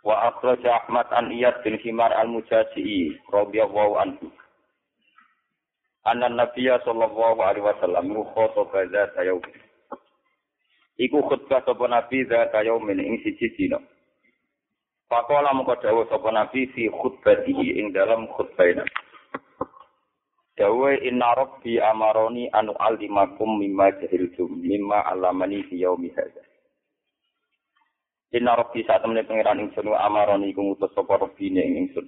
Wa akhraj Ahmad an Iyad bin Himar al-Mujasi'i radhiyallahu anhu. Anna Nabiya sallallahu alaihi wasallam khotbah zata yaum. Iku khutbah sapa Nabi zata yaumin ing siji dina. Pakola mengko dawuh sapa Nabi fi khutbatihi ing dalam khutbahnya. Dawe inna rabbi amaroni anu alimakum mimma jahiltum mimma alamani fi yaumi hadza. Inna rabbi saat temen pangeran ingsun wa amaroni iku ngutus sapa rabbine ing ingsun.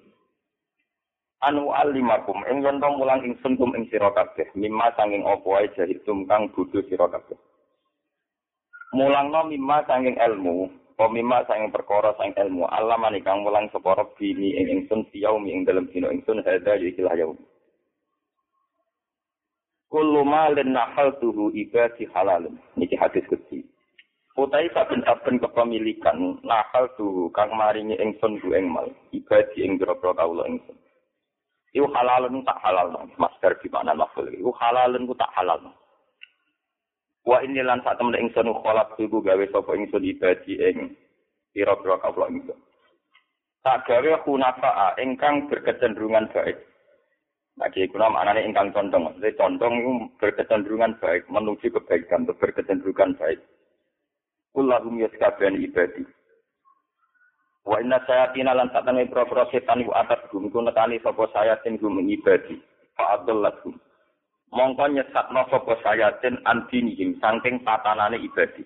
Anu alimakum ing yen mulang ingsun kum ing sira mimma sanging apa wae jahiltum kang bodho sira kabeh. Mulangno mimma sanging ilmu, apa mimma sanging perkara sanging ilmu, alamani kang mulang sapa rabbini ing ingsun yaumi ing dalem dina ingsun hadza ya ikilah yaum. Kullu malin nahaltuhu ibadi halalun. Niki hadis kecil. Utai saben-saben kepemilikan nakal tuh kang maringi ingsun ku ing mal ibadi ing grobro kawula ingsun. Halalun tak halal masker di mana makhluk. Iku halalun tak halal. Wa ini lan sak temen ingsun kholak iku gawe sapa ingsun ibadi ing pira-pira kawula ingsun. Tak gawe hunafa ingkang berkecenderungan baik. Lagi kuna maknanya ingkang condong. Jadi condong berkecenderungan baik, menuju kebaikan, berkecenderungan baik. Kullahum yaskabian ibadi. Wa inna sayatina lan satane pro-pro setan iku atas gum ku sapa sayatin gum ibadi. Fa adallahu. Mongko nyesatno sapa sayatin andinihim saking tatanane ibadi.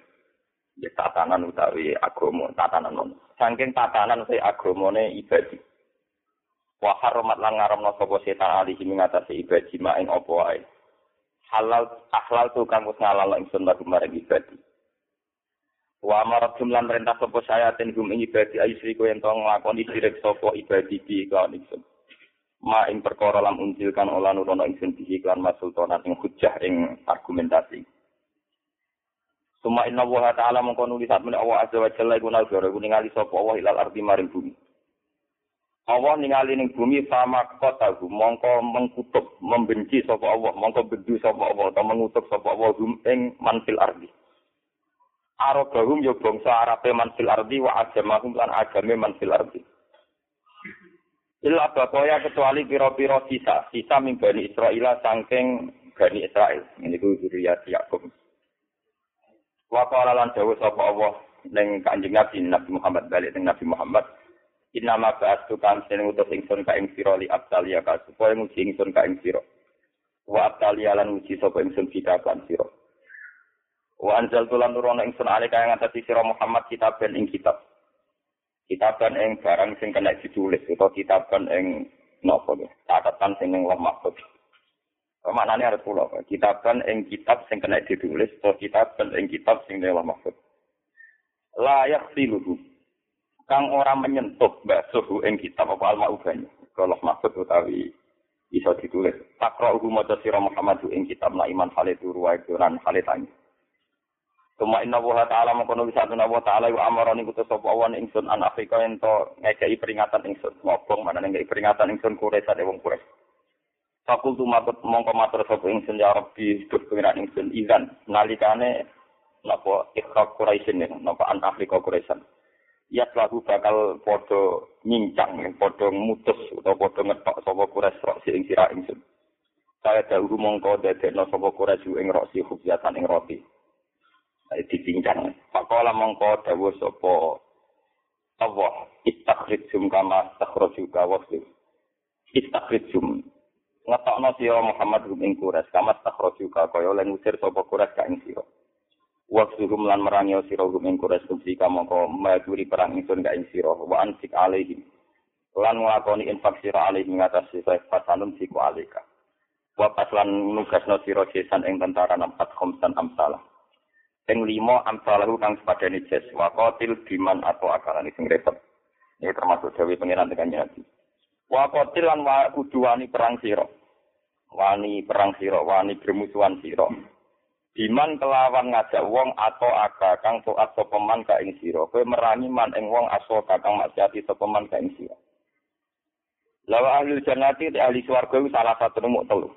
Ya tatanan utawi agama, tatanan non. Saking tatanan utawi agamane ibadi. Wa haramat lan ngaramno sapa setan alihi ngatasi ibadi maing apa wae. Halal akhlal tu kang wis ngalal ingsun marang ibadi. Wa amarat jumlah merintah sapa sayatin gum ing ibadi ayusri ku ento nglakoni direk sapa ibadi bi kan ingsun. Ma ing perkara lam unjilkan olah nurono ingsun bi iklan masultanan ing hujah ing argumentasi. Suma inna wa ta'ala mongko nulis sak menawa Allah azza wa jalla iku nazar iku ningali sapa Allah ilal ardi maring bumi. Allah ningali ning bumi sama kota mongko mengkutuk membenci sapa Allah mongko bedu sapa Allah atau mengutuk sapa Allah hum ing manfil ardi. Arabahum ya bangsa Arabe manfil ardi wa ajamahum lan agame manfil ardi. Illa bakoya kecuali piro-piro sisa, sisa min Bani Israel sangking Bani Israel. Ini ku zuriyat Yakub. Wa qala lan dawu sapa Allah ning Kanjeng Nabi Nabi Muhammad balik ning Nabi Muhammad Inna ma ba'astu kan sing utus ingsun ka ing sira li abtalia ka supaya nguji ingsun ka ing sira. Wa abtalia lan nguji sapa ingsun kita kan sira. Wa anzal tulan nurono ingsun ale kaya ngatasi sira Muhammad kitaban ing kitab. Kitaban ing barang sing kena ditulis utawa kitaban ing napa ya? Catatan sing ning Allah mahfuz. Maknane arep kula, kitaban ing kitab sing kena ditulis utawa kitaban ing kitab sing ning Allah mahfuz. La yakhsiluhu. Kang ora menyentuh basuhu ing kitab apa alma ubani. Allah mahfuz utawi bisa ditulis. Takra'uhu maca sira Muhammad ing kitab la iman halitu ruwa lan halitani. Tuma inna wa ta'ala mengkono bisa tuna wa ta'ala wa amarani kutu sapa awan ingsun an Afrika ento ngekei peringatan ingsun ngobong mana ngekei peringatan ingsun kures ade wong kures. Fakultu makut mongko matur sapa ingsun ya Rabbi duh pengiran ingsun izan nalikane napa ikhraq Quraisyin napa an Afrika Quraisan. Ya selalu bakal podo nyincang, podo mutus utawa podo ngetok sapa kures rok si ing sira ingsun. Saya dahulu mongko dadekno sapa kures ing rok si hubjatan ing roti. Dipincang. Pakola mongko dawuh sapa Allah istakhrijum kama istakhraju ka waktu. Istakhrijum ngetokno sira Muhammad rum ing kuras kama istakhraju ka kaya lan ngusir sapa kuras ka ing sira. Waktu rum lan merangi sira rum ing kuras kumsi kamangka maduri perang ingsun ka ing sira wa ansik alaihim. Lan nglakoni infak sira alaihim ngatasi fasanum siku alika. Wa pas nugasno sira jesan ing tentara nampat khomsan amsalah. Ing lima amsalahu kang sepadane jes wa biman atau akalan sing repot. Ini termasuk dewi pengiran dengan Nabi. Wa qatil lan wa kudu wani perang sira. Wani perang sira, wani bermusuhan sira. Biman kelawan ngajak wong atau aga kang taat sapa man ka ing sira. Kowe merangi man ing wong aso kakang maksiati sapa man ka ing sira. Lawa ahli jannati ahli swarga salah satu nomor telu.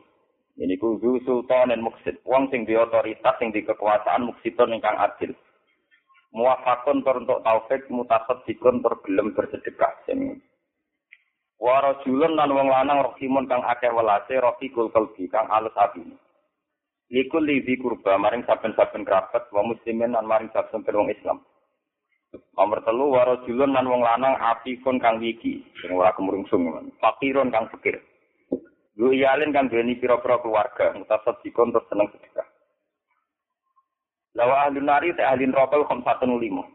Sultan dan muksid. Wong sing di otoritas, sing di kekuasaan muksidon ingkang adil. Muwafakun tur untuk taufik, mutasat dikun tur gelem bersedekah. Sing Warajulun lan wong lanang rohimun kang akeh welase rohikul kalbi kang alus abi. Likul livi kurba maring saben-saben kerabat wa muslimin lan maring saben-saben wong Islam. Nomor telu warajulun lan wong lanang afifun kang wiki sing ora kemrungsung. Fakirun kang fakir. Lu iyalin kan duweni pira-pira keluarga, mutasat dikon terus seneng sedekah. Lawa ahli nari te ahli neraka khamsatun lima.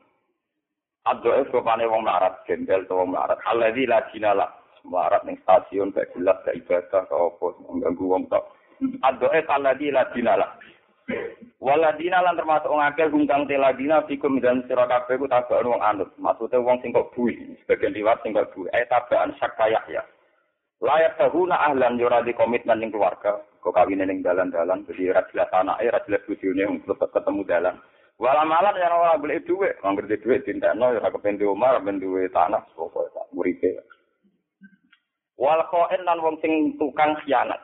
Adoe sopane wong larat, gendel to wong larat. Alladzi la jinala. Larat ning stasiun gak jelas gak ibadah gak apa mengganggu wong tok. Adoe alladzi la jinala. Waladina lan termasuk wong akeh hungkang teladina fikum dan sira kabeh ku tabaan wong anut. Maksude wong sing kok bui, sebagian liwat sing kok bui. Eh tabaan sakayah ya. Layak tahuna ahlan yo di komitmen ning keluarga. Kok kawin ning dalan-dalan jadi ra jelas anake ra jelas bojone tetep ketemu dalan. Wala malan ya ora beli dhuwit angger di dhuwit dintekno ya kepen di omah ben duwe tanah pokoke tak muripe. Wal qain lan wong sing tukang khianat.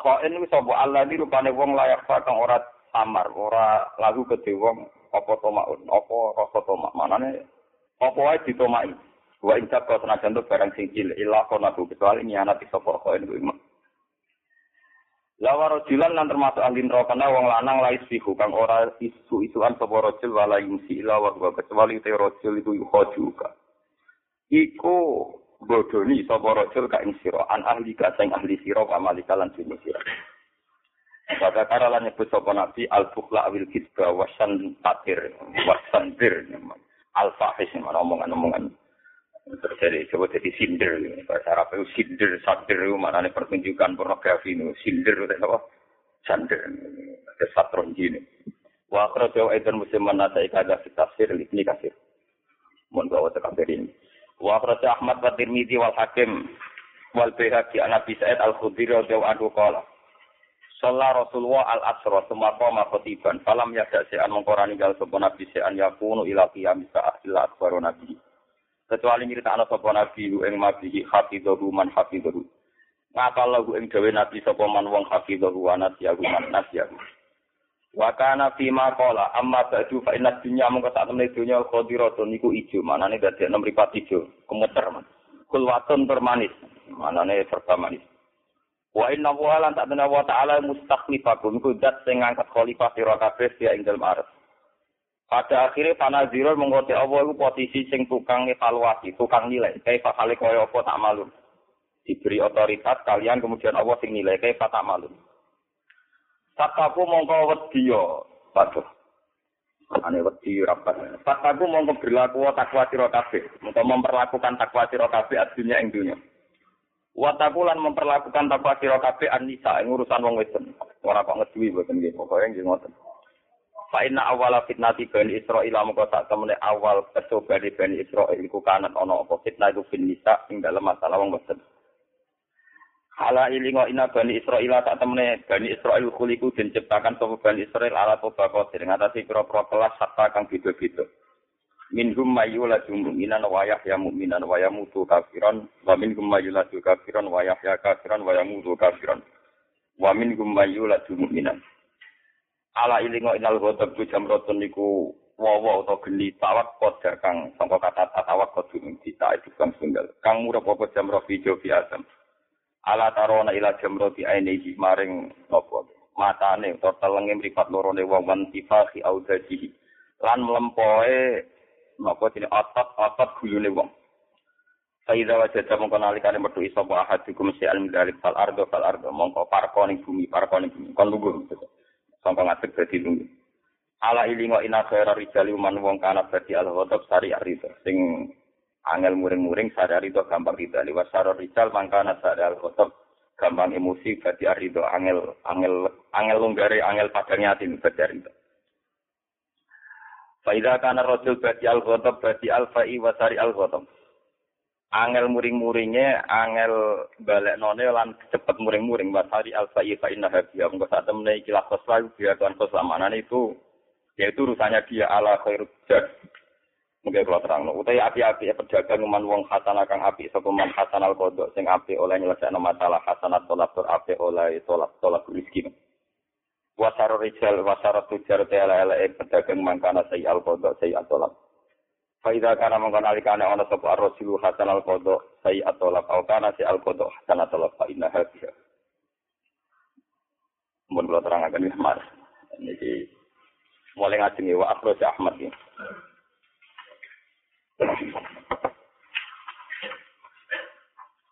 Qain wis sapa Allah di rupane wong layak kang ora samar ora lagu ke wong apa to maun apa rasa to manane apa wae ditomaki Wa injak kau senajan tuh barang sing cilik ilah kau nabu kecuali nyanati sopor kau ini imam. Lawa rojilan lan termasuk ahli neraka wong lanang lais fihu kang ora isu-isuan sapa rojul wala yumsi ila wa kecuali te itu yuho juga. Iku bodoni sapa rojul ka ing sira an ahli ka sing ahli sira wa malika lan sing sira. Pada karalan nyebut sapa nabi al bukhla awil kitba wasan tatir wasandir al fahis omongan-omongan terjadi coba jadi sinder bahasa Arab itu sinder sadir itu mana nih pertunjukan pornografi itu sinder itu apa? Sander ada satron ini. Wa akhrajahu aidan musliman nasa ikada fi tafsir ini kasir mun bawa tekabir ini. Wa akhrajahu Ahmad wa Tirmidzi wal Hakim wal Baihaqi an Abi Sa'id al-Khudri radhiyallahu anhu qala Salla Rasulullah al-Asra summa qama khatiban falam yada se'an mengkorani gal sapa nabi se'an yakunu ila qiyam sa'ah illa akbaru nabi kecuali nyritakno sapa nabi ing mabihi hafidhahu man hafidhahu. Ngapal lahu ing dewe nabi sapa man wong hafidhahu wa nasiyahu man nasiyahu. Wa kana fi ma qala amma ba'du fa inna dunya mung ketak temne dunya khadiratun niku ijo. Manane dadi enem ripat ijo kemuter man termanis manane serba manis. Wa inna wa tak wa ta'ala mustakhlifakum kudat sing ngangkat khalifah sira kabeh ya ing dalem arep Pada akhirnya panazirul mengkoti Allah itu posisi sing tukang evaluasi, tukang nilai. Kayak kali kaya apa tak malu. Diberi otoritas kalian kemudian Allah sing nilai kayak tak malu. Sataku mongko wedi yo. Waduh. Ane wedi rapat. Sataku mongko berlaku takwa sira kabeh. Mongko memperlakukan takwa sira kabeh adunya ing dunya. Wataku lan memperlakukan takwa sira kabeh anisa ing urusan wong wedon. Ora kok ngeduwi mboten nggih, pokoke nggih ngoten. Fa inna awala fitnati Bani Israil mengko sak temene awal percobaan Bani Israil iku kanan ana apa fitnah iku bin nisa ing dalam masalah wong wedok. Ala ilingo ina Bani Israil tak temene Bani Israil kuliku den ciptakan sapa Bani Israil ala toba kodir ngatasi pira-pira kelas hatta kang beda-beda. Minhum mayula mu'minan wa yahya mu'minan wa yamutu kafiran wa minhum mayula kafiran wa yahya kafiran wa yamutu kafiran wa minhum mayula mu'minan. Ala ilingo inal ghadab ku jamratun niku wawa utawa geni tawak kodar kang sangka kata tawak kudu dita itu kang tunggal kang murah apa jamro video fi ala tarona ila jamro di ainihi maring nopo. Matane utawa telenge mripat lorone wong wan tifahi audaji lan mlempoe napa dene otot-otot gulune wong. Saida wajah mongko nalikane metu iso wa ahadikum syai'al min dzalik fal ardo fal ardo. Mongko parko ning bumi parko ning bumi. Kon lugu Sampai ngadeg dadi tunggu. Ala ilingo ina khaira rijali man wong kana berarti al ghadab sari arida sing angel muring-muring sari arida gampang rida liwat saro rijal mangkana sari al ghadab gampang emosi berarti arida angel angel angel longgare angel padangnya ati berarti arida Faida kana rajul badi al ghadab badi al fa'i wa sari al ghadab. Angel muring-muringnya, angel balik none lan cepet muring-muring wasari al fa'i fa inna habiya. Engko sak temene iki lakos wae biar tuan keselamanan itu yaitu urusannya dia ala khairul jad. Mungkin kalau terang, utai api-api pedagang man wong hasan kang api, sapa man hasan al kodok sing api oleh nyelesaikan masalah hasanat tolak tur api oleh tolak tolak rezeki. Wasar rijal wasar tujar tela ele pedagang mangkana sai al kodok sai al tolak. Faida kana mongkon alikane ana sapa ar-rasilu hasan al kodok sai al tolak au kana si al kodok hasan tolak fa inna hadhihi. Mun kula terangaken wis mas. Niki mulai ngajengi wa akhro Ahmad iki.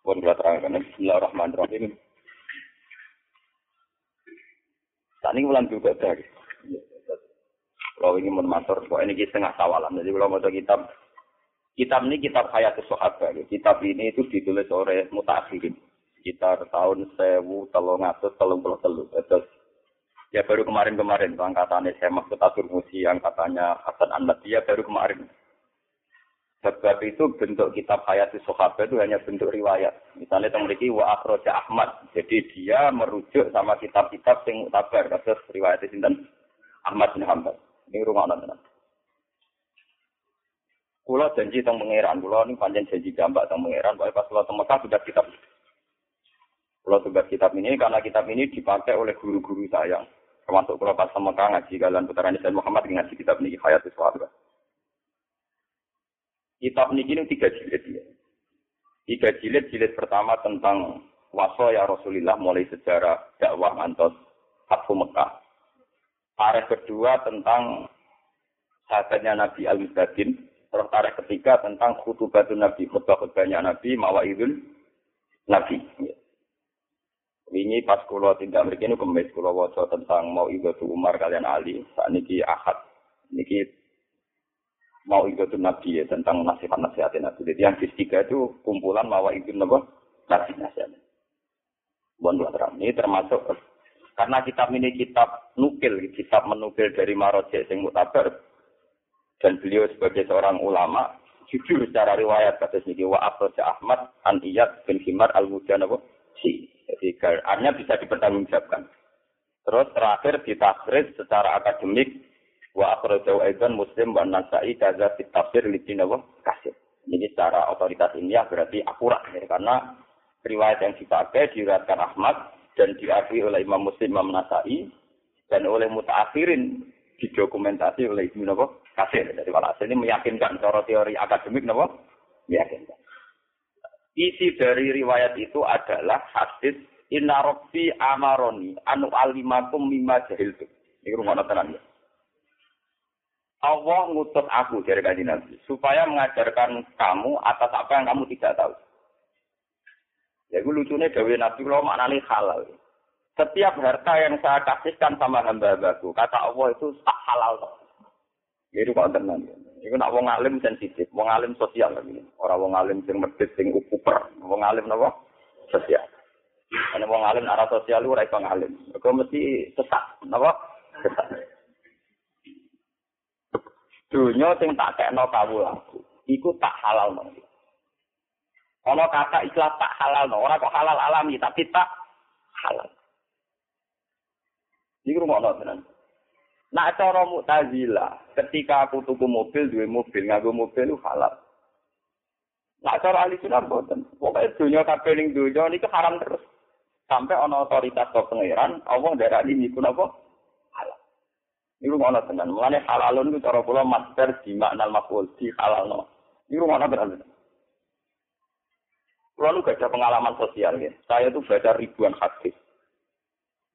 Pun kula terangkan Bismillahirrahmanirrahim. Saat ini bulan juga dari. Kalau ini mau matur, kok ini setengah tawalan. Jadi kalau mau kitab, kitab ini kitab hayat sahabat. Kitab ini itu ditulis oleh mutakhirin. Sekitar tahun sewu telung atus telung puluh telu. Terus ya baru kemarin-kemarin angkatannya saya maksud Atur Musi yang katanya Hasan Ahmad dia baru kemarin Sebab itu bentuk kitab Hayati Sohabe itu hanya bentuk riwayat. Misalnya memiliki wa akhroja Ahmad. Jadi dia merujuk sama kitab-kitab yang mutabar. Kasus riwayat sinten Ahmad bin Hanbal. Ini rumah tenan. Kulo janji tentang pangeran, kulo ini panjang janji gambar tentang pangeran. Bahwa pas kulo tentang Mekah sudah kitab. Kulo tugas kitab ini karena kitab ini dipakai oleh guru-guru saya. Termasuk kulo pas Mekah ngaji kalian putaran Islam Muhammad ngaji kitab ini Hayati Sohabe. Kitab ini ini tiga jilid ya. Tiga jilid, jilid pertama tentang waso ya Rasulullah mulai sejarah dakwah antos Fathu Mekah. Tarikh kedua tentang sahabatnya Nabi Al-Mustadin. Terus tarikh ketiga tentang khutubatun Nabi, khutbah-khutbahnya Nabi, mawaidul Nabi. Ya. Ini pas kulo tidak begini kemis kulo waco tentang mau ibadah Umar kalian Ali. Saat ini ahad. Niki mau ikut nabi ya tentang nasihat-nasihat nabi. Jadi yang ketiga itu kumpulan mau ikut nabi nasihat. Bon terang. Ini termasuk karena kitab ini kitab nukil, kitab menukil dari Marojek sing mutabar. Dan beliau sebagai seorang ulama jujur secara riwayat kata sini wa Ahmad an Iyad bin Himar al Mujan si. Jadi karena bisa dipertanggungjawabkan. Terus terakhir ditakris secara akademik wa akhrajahu muslim wa nasai kaza fit tafsir li kasir. Ini secara otoritas ini ya berarti akurat ya, karena riwayat yang dipakai diriwayatkan Ahmad dan diakui oleh Imam Muslim Imam Nasai dan oleh mutaakhirin didokumentasi oleh Ibnu Nawawi Kasir. Jadi walhasil ini meyakinkan cara teori akademik Nawawi meyakinkan. Isi dari riwayat itu adalah hadis Inna Rabbi amaroni anu alimakum mimma jahiltum. Ini rumah tenan ya. Allah ngutus aku dari kaji Nabi supaya mengajarkan kamu atas apa yang kamu tidak tahu. Ya gue lucunya Dewi Nabi kalau maknanya halal. Setiap harta yang saya kasihkan sama hamba-hambaku, kata Allah itu tak halal. Jadi kok tenang. Itu nak wong alim sensitif, wong alim sosial lagi. Orang wong alim sing medit sing ukuper, wong alim napa? Sosial. Karena wong alim arah sosial lu ora iso ngalim. Kok mesti sesat, napa? Sesat. Dunia sing tak kekno kawulaku, iku tak halal no. Ono kata ikhlas tak halal no, orang kok halal alami tapi tak halal. Ini rumah no tenan. Nak cara mutazila, ketika aku tuku mobil, dua mobil, ngaku mobil itu halal. Nak cara ahli sunnah boten. Pokoknya dunia kabeh ning dunia ini haram terus. Sampai ono otoritas ke pangeran, Allah darah ini pun apa? Ini rumah Allah tenan. Mengenai halalun itu cara pula master di makna makul di halal no. Ini rumah Allah tenan. Lalu gak ada pengalaman sosial ya. Saya tuh baca ribuan hadis.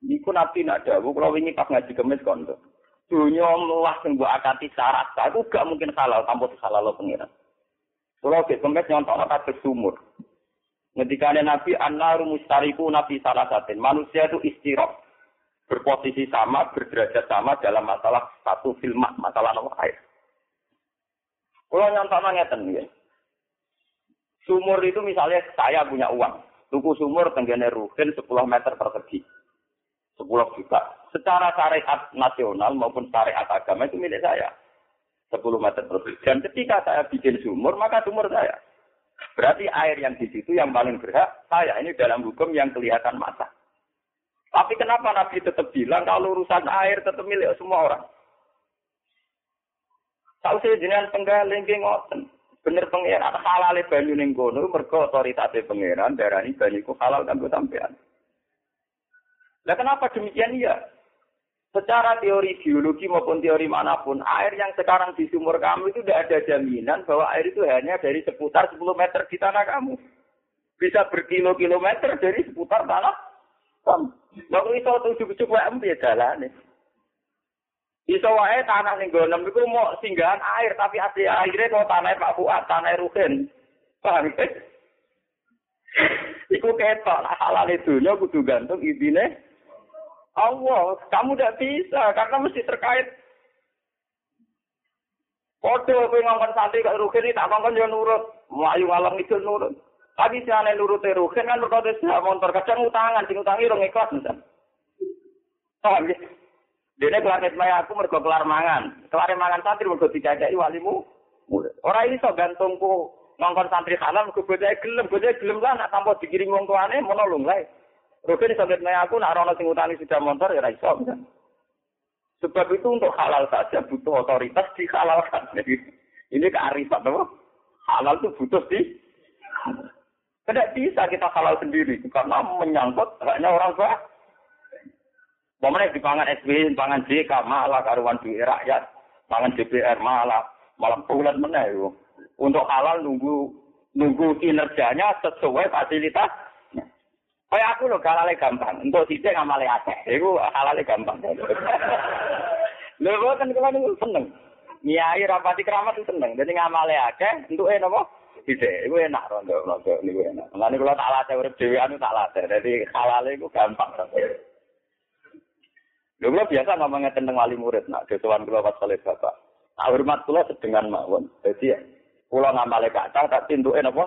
Ini pun nabi nak ada. Kalau ini pas ngaji kemis kondo. Dunia melah yang buat akati syarat. Aku gak mungkin halal tanpa halal lo pengiran. Kalau ke kemis nyontok hadis sumur. Ketika Nabi An-Naru Mustariku Nabi Salasatin. Manusia itu istirahat berposisi sama, berderajat sama dalam masalah satu film, masalah nomor air. Kalau nyontok ngeten ya. Sumur itu misalnya saya punya uang, tuku sumur tenggane ruhin 10 meter persegi. 10 juta. Secara syariat nasional maupun syariat agama itu milik saya. 10 meter lebih. Dan ketika saya bikin sumur, maka sumur saya. Berarti air yang di situ yang paling berhak saya. Ini dalam hukum yang kelihatan mata. Tapi kenapa Nabi tetap bilang kalau urusan air tetap milik semua orang? Tahu saya jenengan penggaling ngoten. Bener pangeran halal banyu ning kono mergo otoritas pangeran darani banyu ku halal kanggo sampean. Lah kenapa demikian ya? Secara teori biologi maupun teori mana pun, air yang sekarang di sumur kamu itu tidak ada jaminan bahwa air itu hanya dari seputar 10 meter di tanah kamu. Bisa berkilo-kilometer dari seputar tanah kamu. Itu tujuh-tujuh WM ya jalan Iso wae tanah ning gonem iku mau singgahan air tapi asli airnya kok tanah Pak Fuad, tanah Ruhin. Paham ya? Iku ketok halal itu kudu gantung ibine Allah, kamu tidak bisa karena mesti terkait. Kode kowe ngomong santri kok rugen tak ngomong yo nurut, mlayu malam itu nurut. Tapi si aneh nurut rugen kan berkode sih motor kadang utangan, sing utangi rong ikhlas. Paham ya? Dene planet maya aku mergo kelar mangan. Kelar mangan santri mergo dicacai walimu. Ora ini sok gantungku ngongkon santri halal mergo bocah gelem, bocah gelem lah nak tanpa dikirim wong tuane monolong lae. Rugen sampai nanya aku nak rono sing utani sudah motor ya iso. Sebab itu untuk halal saja butuh otoritas dihalalkan. Ini kearifan apa? Halal itu butuh di tidak bisa kita halal sendiri karena menyangkut haknya orang tua. Pemenang di pangan SB, pangan JK malah karuan duit rakyat, pangan DPR malah malah bulan mana Untuk halal nunggu nunggu kinerjanya sesuai fasilitas Kayak aku loh halale gampang. Untuk sidik ngamale akeh. Iku halale gampang. Lho boten kula niku seneng. Nyai rapati keramat itu seneng. Jadi ngamale akeh untuk eh napa? Sidik. Iku enak rondo rondo niku enak. Mulane kula tak latih urip dhewean tak latih. Dadi halale iku gampang. Lho kula biasa ngomongnya tentang wali murid. Nah, ketuan kula pas oleh bapak. Tak hormat kula sedengan mawon. Jadi kula ngamale kacang tak tintuke napa?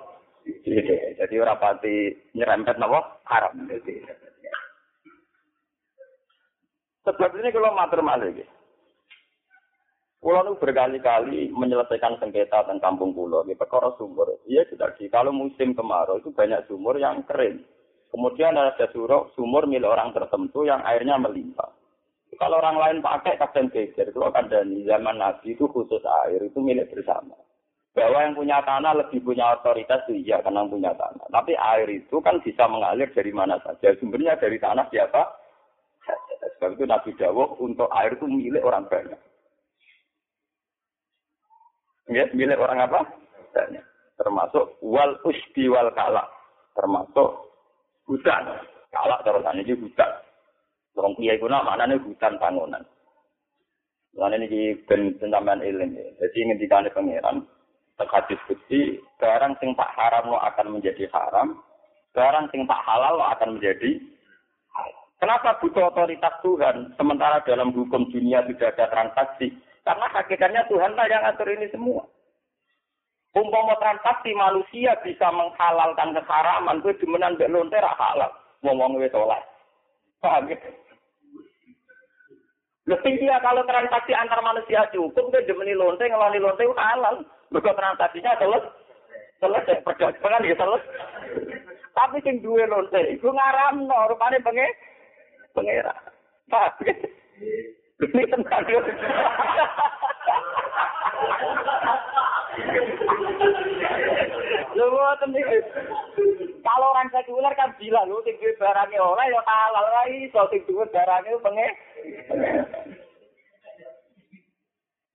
Jadi ora pati nyerempet napa haram. Jadi sebab ini kalau matur malih iki. Pulau itu berkali-kali menyelesaikan sengketa tentang kampung pulau di perkara sumur. Iya sudah di kalau musim kemarau itu banyak sumur yang kering. Kemudian ada sumur, sumur milik orang tertentu yang airnya melimpah. Kalau orang lain pakai kadang geger, ada di zaman Nabi itu khusus air itu milik bersama bahwa yang punya tanah lebih punya otoritas itu iya karena punya tanah. Tapi air itu kan bisa mengalir dari mana saja. Sumbernya dari tanah siapa? Sebab itu Nabi Dawuh untuk air itu milik orang banyak. Ya, milik orang apa? Banyak. Termasuk wal usbi wal kala. Termasuk hutan. Kala terus ini hutan. Orang kiai kuna maknanya hutan bangunan. Lalu ini ben pentambahan ilmu. Jadi ngendikane pangeran, hadis kutsi, barang sing tak haram lo akan menjadi haram, barang sing tak halal lo akan menjadi Kenapa butuh otoritas Tuhan, sementara dalam hukum dunia tidak ada transaksi? Karena hakikatnya Tuhan lah yang atur ini semua. Umpama transaksi manusia bisa menghalalkan keharaman, itu demenan mbek halal. Ngomong wis oleh. Paham ya? Lebih dia kalau transaksi antar manusia cukup, dia demeni lonte, ngelani lonte halal. Mereka transaksinya selesai. Selesai perdagangan ya selesai. Tapi sing duwe lonte iku ngaramno rupane penge pengera. Pak. Ini tentang. Lho Kalau orang sekuler kan bilang lho sing duwe barangnya oleh ya halal wae iso sing duwe barangnya penge.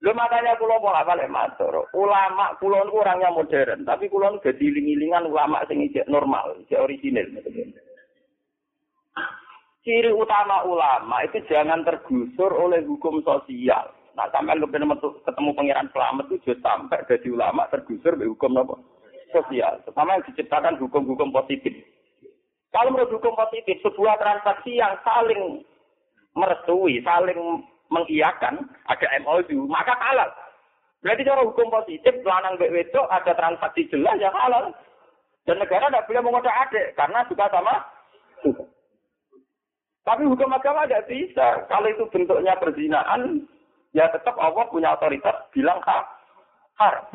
Lu makanya kulo mau apa matur. Ulama kulo itu orangnya modern, tapi kulo itu jadi iling ulama sing ijek normal, ijek orisinil. Ciri utama ulama itu jangan tergusur oleh hukum sosial. Nah, sampai lu ketemu pangeran selamat itu sampai jadi ulama tergusur oleh hukum apa? Sosial. Terutama yang diciptakan hukum-hukum positif. Kalau menurut hukum positif, sebuah transaksi yang saling merestui, saling mengiyakan ada MOU, maka halal. Berarti cara hukum positif, lanang BW itu ada transaksi jelas yang halal. Dan negara tidak boleh mengodak adik, karena juga sama Tapi hukum agama tidak bisa. Kalau itu bentuknya perzinaan, ya tetap Allah punya otoritas bilang ha, haram.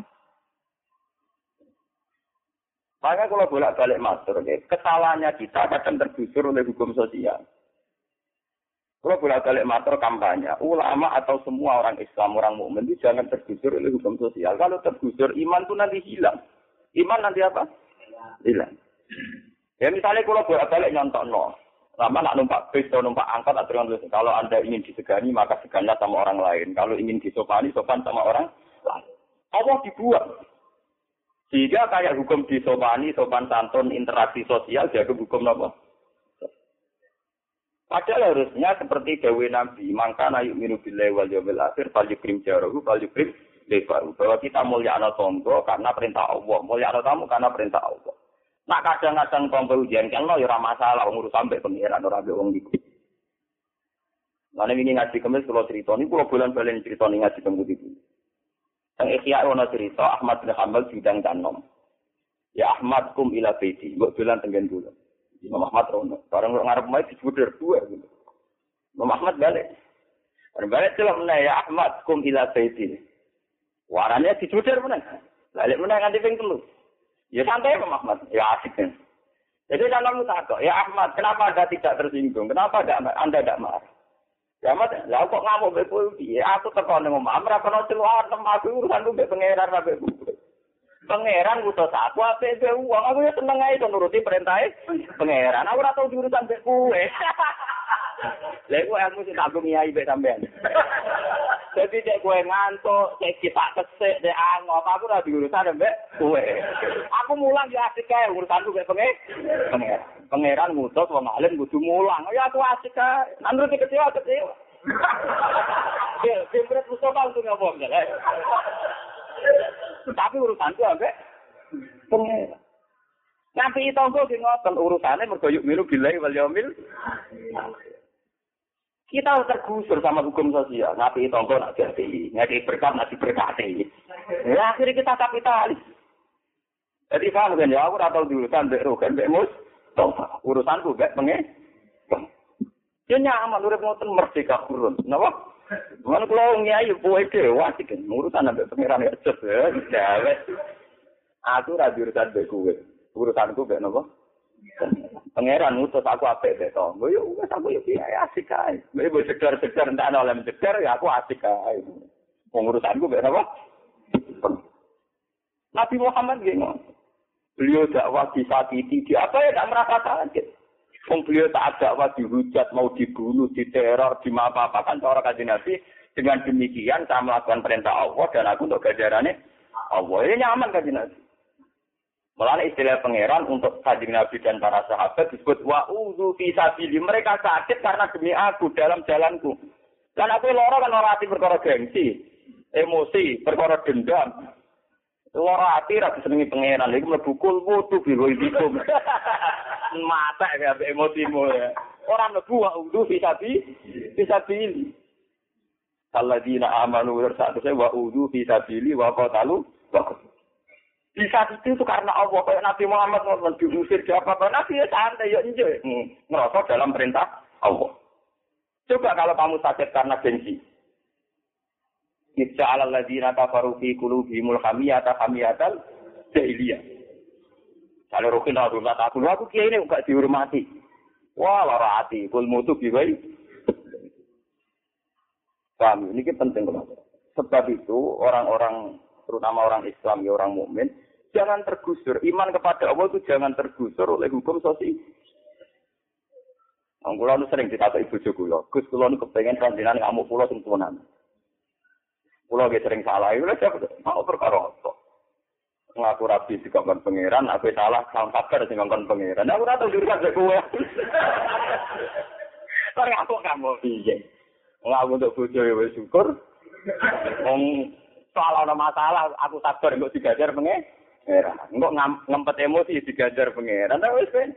Makanya kalau bolak-balik matur, ya, kesalahannya kita kadang tergusur oleh hukum sosial. Kalau bolak-balik matur kampanye, ulama atau semua orang Islam, orang mukmin itu jangan tergusur oleh hukum sosial. Kalau tergusur, iman itu nanti hilang. Iman nanti apa? Hilang. Ya misalnya kalau bolak-balik nyontok no, lama nak numpak bis atau numpak angkot atau kalau anda ingin disegani maka segannya sama orang lain. Kalau ingin disopani, sopan sama orang lain. Allah dibuat. Sehingga kayak hukum disopani, sopan santun, interaksi sosial, jadi hukum apa? Padahal harusnya seperti Dewi Nabi, maka naik minu bilai wal yawmil akhir, fal yukrim jarohu, fal yukrim lebaru. Bahwa kita mulia anak tonggo karena perintah Allah, mulia anak tamu karena perintah Allah. Nak kadang-kadang tonggo ujian kan lo ya masalah, ngurus sampai pengiran orang wong iku. Mana ini ngaji kemis kalau cerita ini, kalau bulan bulan cerita ini ngaji kemis. Yang ikhya ono cerita Ahmad bin Hanbal bidang tanom. Ya Ahmad kum ila baiti, mbok dolan tenggen dulu. Imam Ahmad rono. Barang ngarep mai dijuder dua gitu. Imam Ahmad balik. Barang balik celok meneh ya Ahmad kum ila baiti. Warane dijuder meneh. Balik meneh nganti ping telu. Ya santai Imam Ahmad, ya asik kan. Jadi dalam takut, ya Ahmad, kenapa Anda tidak tersinggung? Kenapa Anda tidak marah? Ahmad, lah kok ngamuk kowe Ya Aku tekan ngomong, ora kono celuar aku urusan mbek pangeran mbek Pangeran ngutus aku apik ke uang, aku ya seneng ae to nuruti perintah pangeran. Aku ora tau diurusan mbek kowe. Lha iku aku sing tak ngiyai mbek sampean. Jadi cek kowe ngantuk, cek kita kesek, cek angop, aku ora diurusan mbek kowe. Aku mulang ya asik kae urusanku mbek pangeran. Pangeran ngutus wong alim kudu mulang. Ya aku asik kae. Nuruti kecewa kecewa. Ya, sing Mustafa untuk ngomong ya. Tapi urusanku ambek pengen. Nabi tonggo ki ngoten urusane mergo yuk miru bilai wal yaumil. Kita tergusur sama hukum sosial. Nabi tonggo nak jadi, ngadi berkat nak diberkati. Ya akhirnya kita kapitalis. Jadi paham kan ya, aku tahu diurusan mbek rogan mbek mus. Urusanku mbek pengen. Ya nyaman urip ngoten merdeka kurun. Napa? Mana kalau nyai buat dewa kan urusan sampai pangeran ya cep ya, gawe. Aku rabi urusan be kue, urusanku be nopo. Pangeran ngutus aku apik be to. Yo wis aku yo piye asik ae. Mek mbok sekedar-sekedar ndak ana oleh sekedar ya aku asik ae. Wong urusanku be nopo? Nabi Muhammad gini. Beliau dakwah disakiti, di apa ya tidak merasa kaget. Wong beliau tak ada dihujat, mau dibunuh, diteror, di apa apa kan cara kaji nabi. Dengan demikian saya melakukan perintah Allah dan aku untuk gajarannya Allah. Ini nyaman kaji nabi. Malah istilah pangeran untuk kaji nabi dan para sahabat disebut wa'udhu fisabili. Mereka sakit karena demi aku dalam jalanku. Dan aku loro kan orang hati perkara gengsi, emosi, perkara dendam. Loro hati ra disenengi pangeran. Iku mlebu kulmu tu biru itu. mata ya emosimu ya. Orang lebu wa udu bisa bi bisa pilih. Alladzina amanu satu saya wa udu bisa pilih wa qatalu wa bisa itu itu karena Allah kayak Nabi Muhammad mau diusir siapa apa Nabi ya santai ya enjoy hmm, ngerasa dalam perintah Allah. Coba kalau kamu sakit karena gengsi. Kita ala ladina kafaru fi qulubihimul hamiyata hamiyatal jahiliyah. Kalau rukin aku nggak takut, aku kiai ini nggak dihormati. Wah, lara hati, kul mutu biwai. Paham, ini penting banget. Sebab itu orang-orang, terutama orang Islam, ya orang mukmin, jangan tergusur. Iman kepada Allah itu jangan tergusur oleh hukum sosial. Ang kula sering ditata ibu kula. Gus kula nu kepengin panjenengan ngamuk kula sing tuanan. Kula sering salah, lha mau perkara apa? ngaku rapi di kongkon pangeran, aku salah sang kabar di kongkon pangeran. Aku rata jurusan saya gue. Tapi aku kamu piye? Ngaku untuk bojo ya wis syukur. Wong soal ana masalah aku sabar engko digajar pangeran. Engko ngempet emosi digajar pangeran. Wis ben.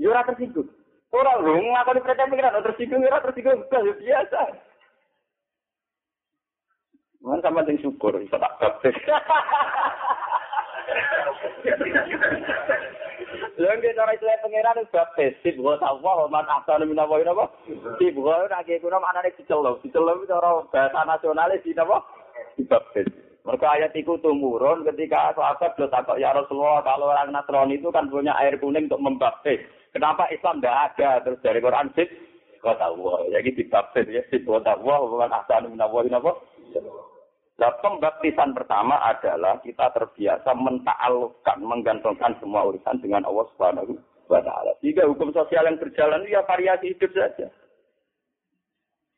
Yo ora tersinggung. Ora lho ngakoni percaya pangeran tersinggung ora tersinggung biasa. Mana sama dengan syukur, bisa tak Lha nek cara istilah pangeran wis baptis, sibgha Allah, man ahsanu min Allah napa? Sibgha ora kaya kuno maknane diceluk. Diceluk cara bahasa nasionalis di napa? Dibaptis. Mereka ayat itu tumurun ketika sahabat lo takut ya Rasulullah kalau orang Nasrani itu kan punya air kuning untuk membaptis. Kenapa Islam tidak ada? Terus dari Quran sih, kota Allah. Jadi dibaptis ya sih kota Allah. Bukan asal minawahi apa? Nah, pembaptisan pertama adalah kita terbiasa mentaalkan, menggantungkan semua urusan dengan Allah Subhanahu wa taala. Jika hukum sosial yang berjalan ya variasi hidup saja.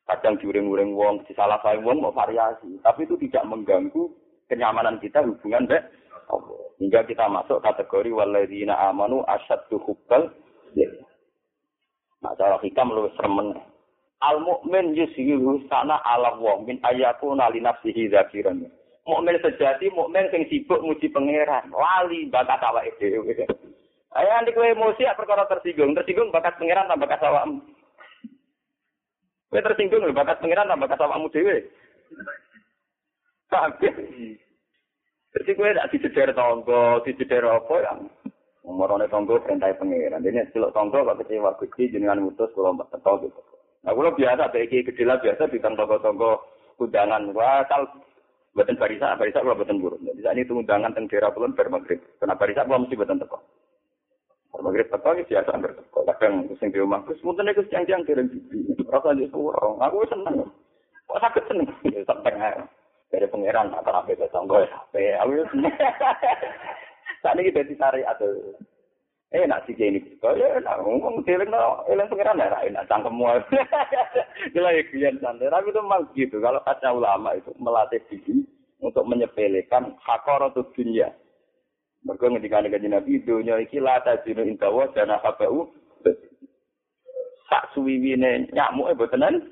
Kadang juring-juring wong, salah saing wong mau variasi, tapi itu tidak mengganggu kenyamanan kita hubungan deh Allah. Hingga kita masuk kategori walladzina amanu asyaddu hubbal Nah, cara hikam lu seremen. Al mukmin yusyihu sana ala wa min ayakuna li nafsihi zakiran. Mukmin sejati mukmin sing sibuk muji pangeran, wali bakat awake dhewe. Ayo nanti kowe emosi ya perkara tersinggung, tersinggung bakat pangeran tambah bakat awakmu. Kowe tersinggung bakat pangeran tambah bakat awakmu dhewe. Paham? Jadi kowe tak dijeder tangga, apa ya? Umurane tangga perintah pangeran. Dene celok tangga kok kecewa Gusti jenengan mutus kula mbak gitu. Nah, kalau biasa, kayak gede biasa di tonggo-tonggo undangan. Wah, kal buatan barisa, barisa kalau buatan buruk. Jadi saat itu undangan teng daerah pulon bar maghrib. Kenapa barisa kalau mesti buatan teko. Bar maghrib teko ini biasa hampir teko. Kadang sing di rumah, terus mungkin itu siang-siang kirim bibi. Rasa di surau. Aku seneng. Kok sakit seneng? Sampai dari pangeran atau apa itu tonggo ya. Aku seneng. Saat ini kita ditarik atau Eh sih ini kok ya nak ngomong dhewe no eling pengiran ya enak cangkemmu. Gila ya kian santai. Tapi itu memang gitu. Kalau kata ulama itu melatih diri untuk menyepelekan hakoratu dunia. Mereka ngetika dengan Nabi dunia iki la tajinu indawa dan HPU. Sak suwiwine nyamuk e botenan.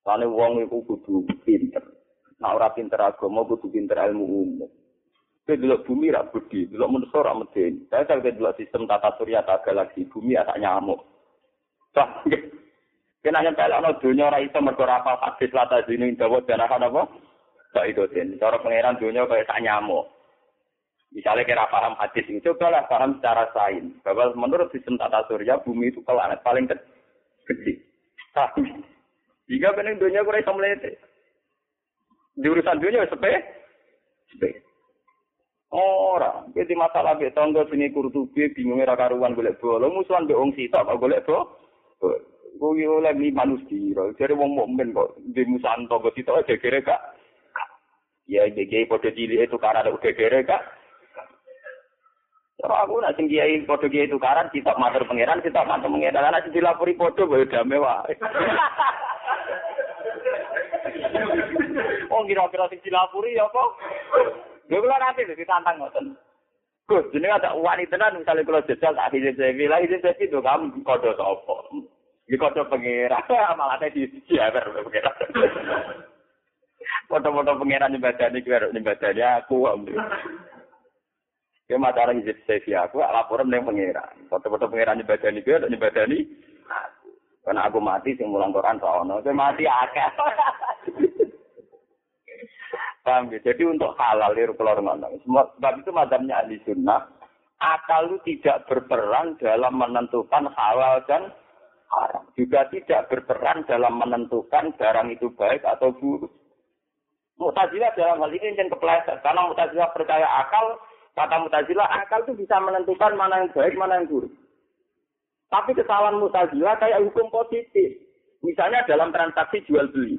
Sane wong iku kudu pinter. Nah ora pinter agama kudu pinter ilmu umum. Kita dulu bumi rak budi, dulu manusia rak medeni. Saya kalau dulu sistem tata surya tak galaksi, bumi ada nyamuk. Wah, kena nyampe lah dunia orang itu mergo rapal hadis lata dini dawa dan apa? Tak itu den. Cara pangeran dunia kayak tak nyamuk. Misalnya kira paham hadis ini, cobalah paham secara sains. Bahwa menurut sistem tata surya, bumi itu planet paling kecil. Tapi, jika benar dunia kurang bisa melete. Di urusan dunia, sepe, sepe. Ora, iki masalah mek tangga sing kurtubi bingung ora karuan golek bola, musuhan mbek wong sitok kok golek bola. Kuwi oleh mi manusia, jare wong mukmin kok di musuhan tangga sitok aja kira kak. Ya iki padha cilik itu karena udah kira kak. Kalau aku nak sing kiai padha kiai tukaran sitok matur pangeran, sitok matur pangeran, ana sing dilapori padha wae dame wae. Wong kira-kira sing dilapori ya apa? Lha kula nanti ditantang ngoten. Gus, jenenge ada wanita tenan misalnya kalau jajal tak hijau saya lah hijau saya itu kamu kode apa? Di kode pengira, malah saya di siaper pengira. Foto-foto pengira nyebadan ini kira nyebadan aku. Ya masalah hijau saya aku laporan dengan pengira. Foto-foto pengira nyebadan ini kira nyebadan ini. Karena aku mati sing mulang Quran soalnya, aku mati akeh. Paham ya? Jadi untuk halal itu keluar ngono. Sebab itu madamnya ahli sunnah, akal itu tidak berperan dalam menentukan halal dan haram. Juga tidak berperan dalam menentukan barang itu baik atau buruk. Mutazilah dalam hal ini yang kepleset. Karena Mutazilah percaya akal, kata Mutazilah akal itu bisa menentukan mana yang baik, mana yang buruk. Tapi kesalahan Mutazilah kayak hukum positif. Misalnya dalam transaksi jual beli.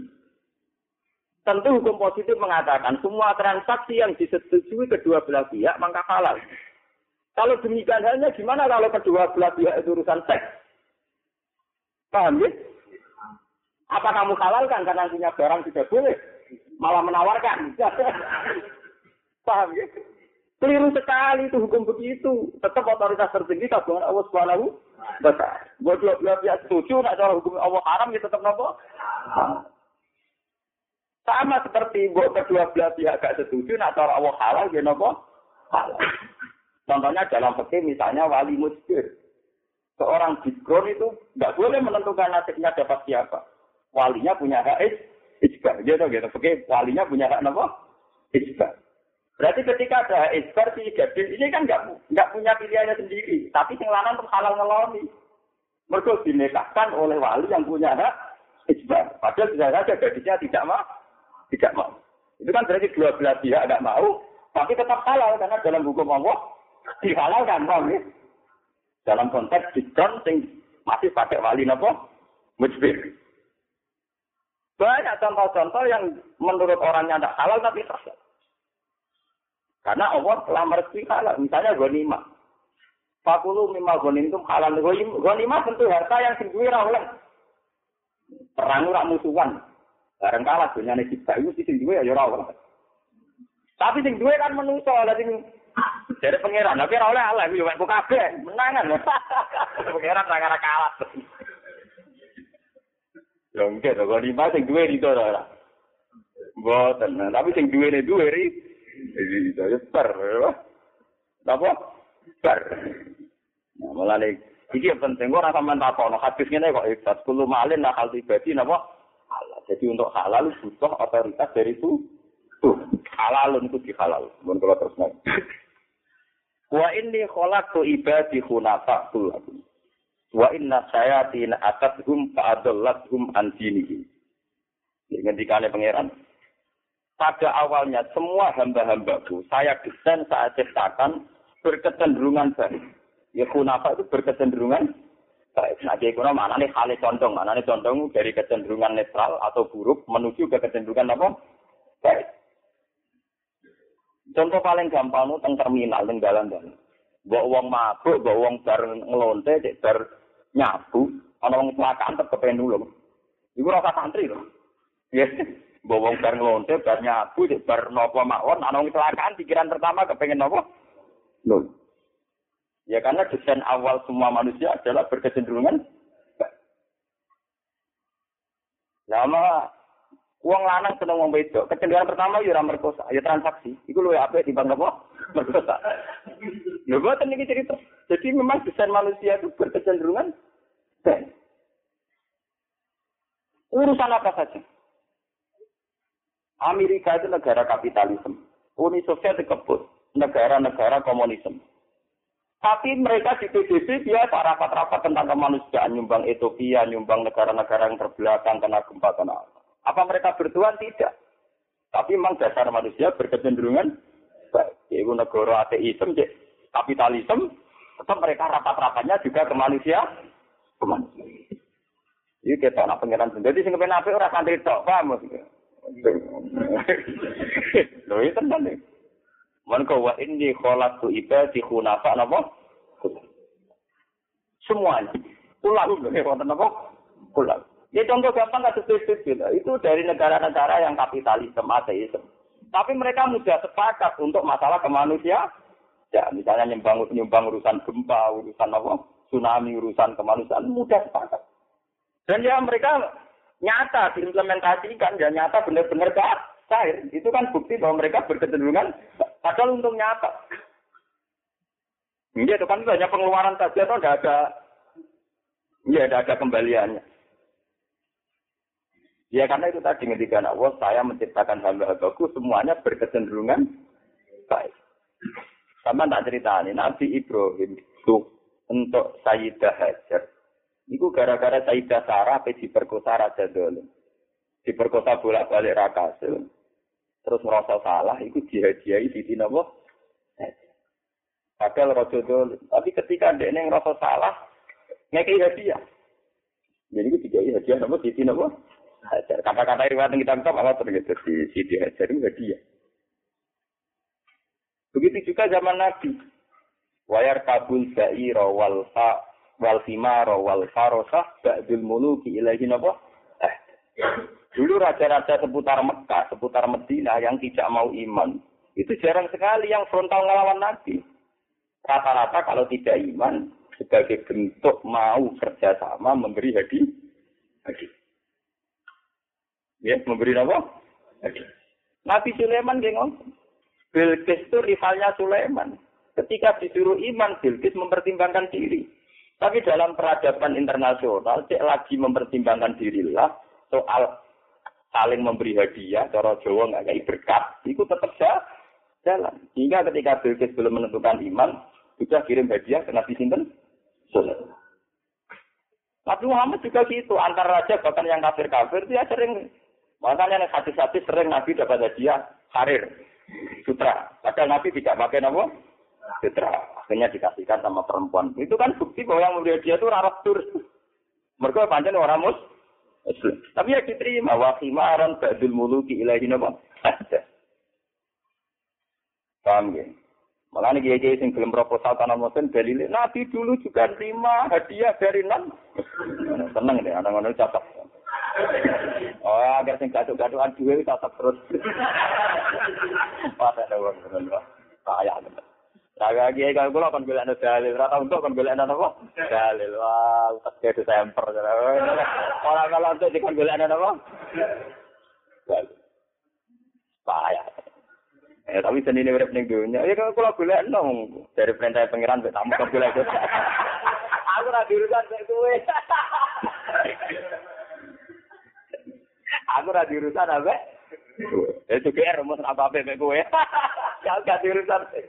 Tentu hukum positif mengatakan semua transaksi yang disetujui kedua belah pihak maka halal. Kalau demikian hanya gimana kalau kedua belah pihak itu urusan seks? Paham ya? Apa kamu halalkan karena punya barang tidak boleh? Malah menawarkan. Paham ya? Keliru sekali itu hukum begitu. Tetap otoritas tertinggi tabungan Allah Subhanahu taala. Buat dua belah pihak setuju nak cara hukum Allah haram ya tetap nopo? Sama seperti buat kedua belah pihak gak setuju, nak cara Allah halal, ya nopo halal. Contohnya dalam fikih misalnya wali musbir. Seorang bikron itu nggak boleh menentukan nasibnya dapat siapa. Walinya punya hak isbar. Gitu gitu. Fikih walinya punya hak nopo isbar. Berarti ketika ada isbar si gadis ini kan nggak nggak punya pilihannya sendiri, tapi sing lanang tuh halal ngeloni. Mereka dinikahkan oleh wali yang punya hak isbar. Padahal bisa saja gadisnya tidak mau, tidak mau. Itu kan berarti dua belas pihak nggak mau, tapi tetap halal karena dalam hukum Allah dihalalkan, paham ya? Dalam konteks dikon sing masih pakai wali nopo mujbir. Banyak contoh-contoh yang menurut orangnya tidak halal tapi sah. Karena Allah telah merestui halal. Misalnya ghanimah. Fakulu mimma itu halal. Ghanimah tentu harta yang sendiri oleh perang musuhan. Bareng kalah dunyane kita itu sing duwe ya ora oleh. Tapi sing duwe kan menungso, lah sing dari pangeran, tapi ora oleh Allah yo mek kabeh, menangan. pangeran ra ora kalah. Ya enggak, kok lima sing duwe itu ora. Mboten, tapi sing duwe ne duwe ri jadi saya bar, apa? Bar. Nah, mulai iki penting ora sampean takono hadis ngene kok ikhlas kulo malin nah hal pribadi napa. Jadi untuk halal butuh otoritas dari itu. Tuh, halal itu dihalal. Mun kula terus naik. Wa inni khalaqtu ibadi hunafa lakum. Wa inna sayatin atathum fa'adallathum an dinihim. Ini ngendikane pangeran pada awalnya semua hamba-hambaku saya desain saat ciptakan berkecenderungan baik. Ya kunapa itu berkecenderungan baik. Nah, jadi kuna mana nih hal condong, mana nih condong dari kecenderungan netral atau buruk menuju ke kecenderungan apa? Baik. Contoh paling gampang itu teng terminal, teng dalan-dalan. Bawa uang mabuk, bawa uang bar ngelonte, bar nyabu, ana wong kecelakaan tetep nulung. Iku rasa santri loh. Ya. Bawang bar ngelonte, bar nyabu, bar nopo mawon, ana kecelakaan, pikiran pertama kepengen nopo? Loh. Ya karena desain awal semua manusia adalah berkecenderungan Lama uang lanang seneng wong wedok, kecenderungan pertama ya merkosa, ya transaksi. Iku luwih apik timbang apa? Merkosa. Lho boten iki cerita. Jadi memang desain manusia itu berkecenderungan Urusan apa saja. Amerika itu negara kapitalisme. Uni Soviet dikebut negara-negara komunisme. Tapi mereka di PBB dia rapat-rapat tentang kemanusiaan, nyumbang Ethiopia, nyumbang negara-negara yang terbelakang kena gempa kena apa. mereka bertuan? Tidak. Tapi memang dasar manusia berkecenderungan baik. Yaitu negara ateisme, kapitalisme, tetap mereka rapat-rapatnya juga ke manusia. Ke manusia. Ini kita nak pengiran sendiri. Sing kepen apik ora santri tok, paham maksudnya? Lho itu tenan Man wa inni khalaqtu ibadi khunafa napa? Semuanya. Ulang lho wonten napa? Ulang. Ya contoh gampang kasus gitu. Itu dari negara-negara yang kapitalisme ateisme. Tapi mereka mudah sepakat untuk masalah kemanusiaan. Ya, misalnya nyumbang nyumbang urusan gempa, urusan apa? Tsunami, urusan kemanusiaan mudah sepakat. Dan ya mereka nyata diimplementasikan dan nyata benar-benar cair. Itu kan bukti bahwa mereka berkecenderungan padahal untuk nyata. Iya, itu kan banyak pengeluaran saja atau tidak ada Iya, tidak ada kembaliannya. Ya karena itu tadi ketika Allah, saya menciptakan hamba-hambaku semuanya berkecenderungan baik. Sama tak cerita ini, Nabi Ibrahim itu untuk Sayyidah Hajar Iku gara-gara Sayyidah Sarah pe diperkosa Raja Dolim. Diperkosa bolak-balik rakasil. Terus merasa salah, iku dihadiahi di napa? Padahal Dolim. Tapi ketika dia yang merasa salah, ngekei hadiah. Jadi itu tiga hadiah napa di napa? Hajar. Kata-kata yang kita kitab apa terjadi di Siti Hajar itu hadiah. Begitu juga zaman Nabi. Wayar kabul sa'ira wal fa wal fimaro wal farosah ba'dul muluki ilahi napa? Dulu raja-raja seputar Mekah, seputar Medina yang tidak mau iman, itu jarang sekali yang frontal ngelawan Nabi. Rata-rata kalau tidak iman, sebagai bentuk mau kerjasama memberi hadiah. Hadi. Ya, memberi apa? Hadi. Nabi Sulaiman gengong. Bilqis itu rivalnya Sulaiman. Ketika disuruh iman, Bilqis mempertimbangkan diri. Tapi dalam peradaban internasional, cek lagi mempertimbangkan dirilah soal saling memberi hadiah, cara Jawa nggak kayak berkat, itu tetap jalan. Sehingga ketika Bilqis belum menentukan iman, sudah kirim hadiah ke Nabi Sinten. Nabi Muhammad juga gitu, antar raja bahkan yang kafir-kafir dia sering makanya hati-hati sering Nabi dapat hadiah karir sutra. Padahal Nabi tidak pakai nama sutra. Akhirnya dikasihkan sama perempuan. Itu kan bukti bahwa yang memberi dia itu rarat tur. Mereka panjang orang mus. Tapi ya diterima. Wa khimaran ba'dul muluki ilahi nama. Paham ya? Malah nih kiai sing belum proposal tanah mesin dalil Nabi dulu juga terima hadiah dari non. Seneng deh, anak-anak catat. Oh, agar sing gaduh-gaduhan duwe catat terus. Wah, ada wong. Kaya tenan. Saya kiai kalau kula kon golek dalil, ora tau kon golek apa? Dalil. Wah, utek ke Desember. Ora kalau untuk dikon golek apa? Dalil. Kaya. Eh, tapi seni ini urip ning dunia. Ya kalau kula golek nang dari perintah pangeran mbek tamu kok golek. Aku ora diurusan mek kowe. Aku ora diurusan apa? Ya juga er rumus apa-apa mek kowe. Ya gak diurusan mek.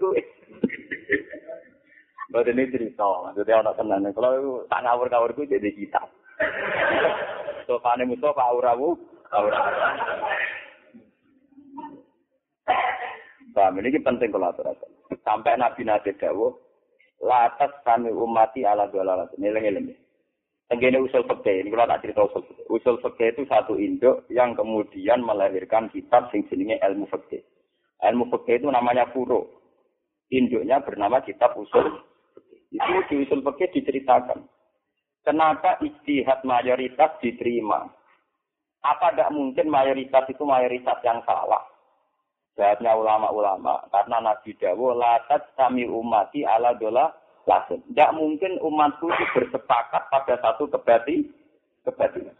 Mbak ini cerita, maksudnya orang tenang. Kalau tak ngawur-ngawur itu jadi kita. Sopane pak auramu, aura. Paham, ini penting kalau aturakan. Sampai Nabi Nabi Dawo, latas kami umati ala dua Ini lengi-lengi. Tenggine usul fakih, ini kalau tak cerita usul fakih. Usul fakih itu satu induk yang kemudian melahirkan kitab sing jenenge ilmu fakih. Ilmu fakih itu namanya furo. Induknya bernama kitab usul itu di usul diceritakan. Kenapa istihad mayoritas diterima? Apa tidak mungkin mayoritas itu mayoritas yang salah? Jawabnya ulama-ulama, karena Nabi Dawo, latat kami umati ala dola lasin. Tidak mungkin umatku itu bersepakat pada satu kebati, kebatilan.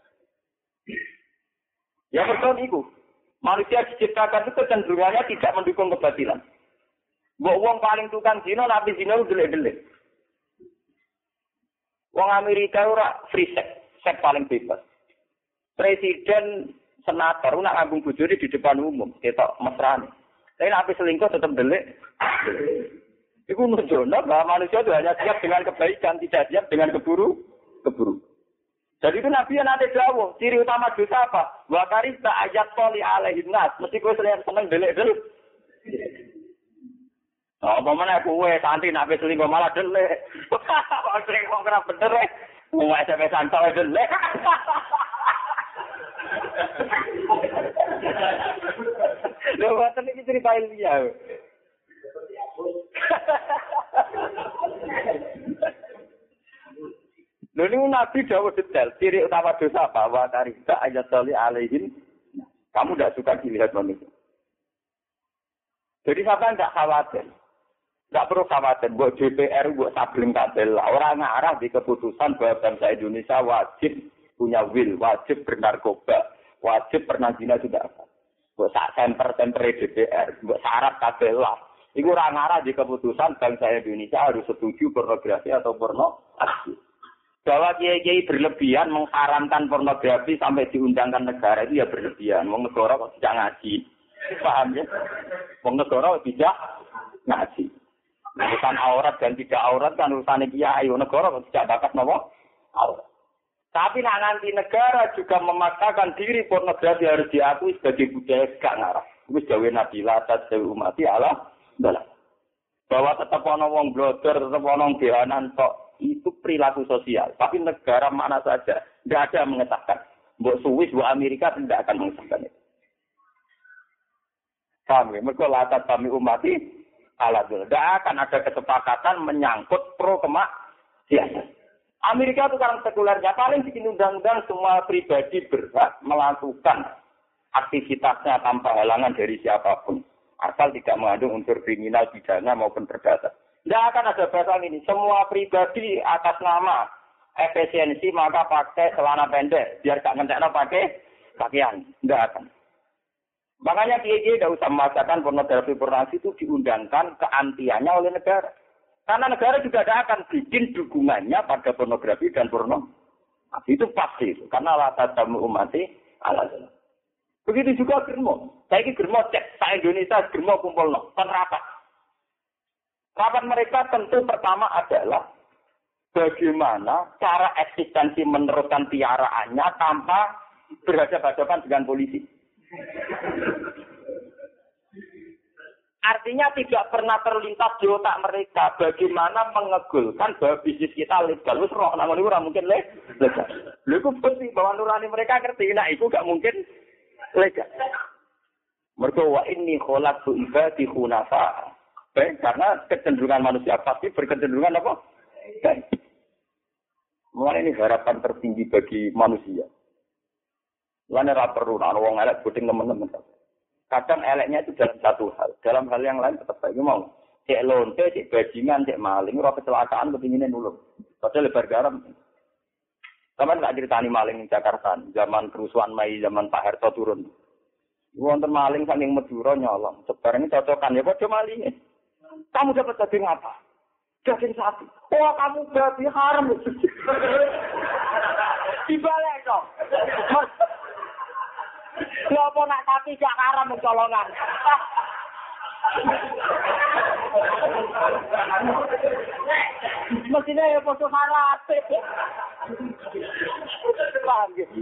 Ya betul itu. Manusia diciptakan itu kecenderungannya tidak mendukung kebatilan. Mbok wong paling tukang zina, nabi zina itu delik-delik. Wong Amerika ora free sex, sex paling bebas. Presiden senator nak ngambung bojone di depan umum, ketok mesrane. Tapi nabi selingkuh tetap delik. Iku nunjukno bahwa manusia itu hanya siap dengan kebaikan, tidak siap dengan keburu, keburu. Jadi itu Nabi yang nanti jauh. Ciri utama dosa apa? Wa karista ayat toli alaihin nas. Mesti gue selain seneng delik-delik. Oh, apa mana kue santi nabi selingkuh malah delik. Sering kok ora bener e. Wong SMP santai delik. Lho, boten iki cerita ilmiah. Lho ini Nabi jauh detail. Ciri utama dosa apa? Wa ayat tali alaihin. Kamu tidak suka dilihat manusia. Jadi siapa tidak khawatir. Tidak perlu khawatir. Buat DPR, buat sabling kabel. Orang ngarah di keputusan bahwa bangsa Indonesia wajib punya will. Wajib bernarkoba. Wajib pernah zina juga. Buat sak semper-semper DPR. Buat syarat kabel lah. Iku orang ngarah di keputusan bangsa Indonesia harus setuju pornografi atau pornografi. Bahwa kiai-kiai berlebihan mengharamkan pornografi sampai diundangkan negara itu ya berlebihan. Mau negara kok tidak ngaji. Paham ya? Mau negara tidak ngaji. Urusan aurat dan tidak aurat kan urusan kiai. Negara kok tidak bakat nopo aurat. Tapi nak nanti negara juga memaksakan diri pornografi harus diakui sebagai budaya gak ngarah. Jauh Nabi Latat, umat Allah Dalam. Bahwa tetap ono wong blogger, tetap ono behanan tok itu perilaku sosial. Tapi negara mana saja tidak ada yang mengesahkan. Mbok Swiss, mbok Amerika tidak akan mengesahkan itu. Kami, ya? mereka latar kami umati ala Tidak akan ada kesepakatan menyangkut pro kemak siasa. Amerika itu sekarang sekulernya paling bikin undang-undang semua pribadi berhak melakukan aktivitasnya tanpa halangan dari siapa pun asal tidak mengandung unsur kriminal pidana maupun perdata. Tidak akan ada bahasa ini. Semua pribadi atas nama efisiensi maka pakai celana pendek biar gak ngentekno pakai pakaian. Tidak akan. Makanya kiai tidak usah memaksakan pornografi pornografi itu diundangkan keantiannya oleh negara. Karena negara juga tidak akan bikin dukungannya pada pornografi dan porno. Itu pasti. Karena latar tamu umati ala Begitu juga germo. Saya ini germo cek, saya Indonesia germo kumpul no, kan rapat. Rapat mereka tentu pertama adalah bagaimana cara eksistensi meneruskan piaraannya tanpa berhadapan-hadapan dengan polisi. Artinya tidak pernah terlintas di otak mereka bagaimana mengegulkan bahwa bisnis kita legal. Terus roh namun itu mungkin legal. Lu itu pasti bahwa nurani mereka ngerti. Nah itu gak mungkin legal. Mereka wa ini kholat tu ibadi hunafa. Baik, karena kecenderungan manusia pasti berkecenderungan apa? Baik. Mulai ini harapan tertinggi bagi manusia. Lain ora perlu nah wong elek puting teman-teman. Kadang eleknya itu dalam satu hal, dalam hal yang lain tetap saya mau. Cek lonte, cek bajingan, cek maling, ora kecelakaan kepinginnya nulung. Padahal lebar garam. Kapan nggak ceritani maling di Jakarta, zaman kerusuhan Mei, zaman Pak Harto turun. Wonten maling saking Madura nyolong. Ini cocokan ya, kok maling Kamu dapat daging apa? Daging sapi. Oh, kamu berarti haram. Dibalik dong. Siapa nak sapi gak haram mencolongan. Mestinya ya poso haram. Paham gitu.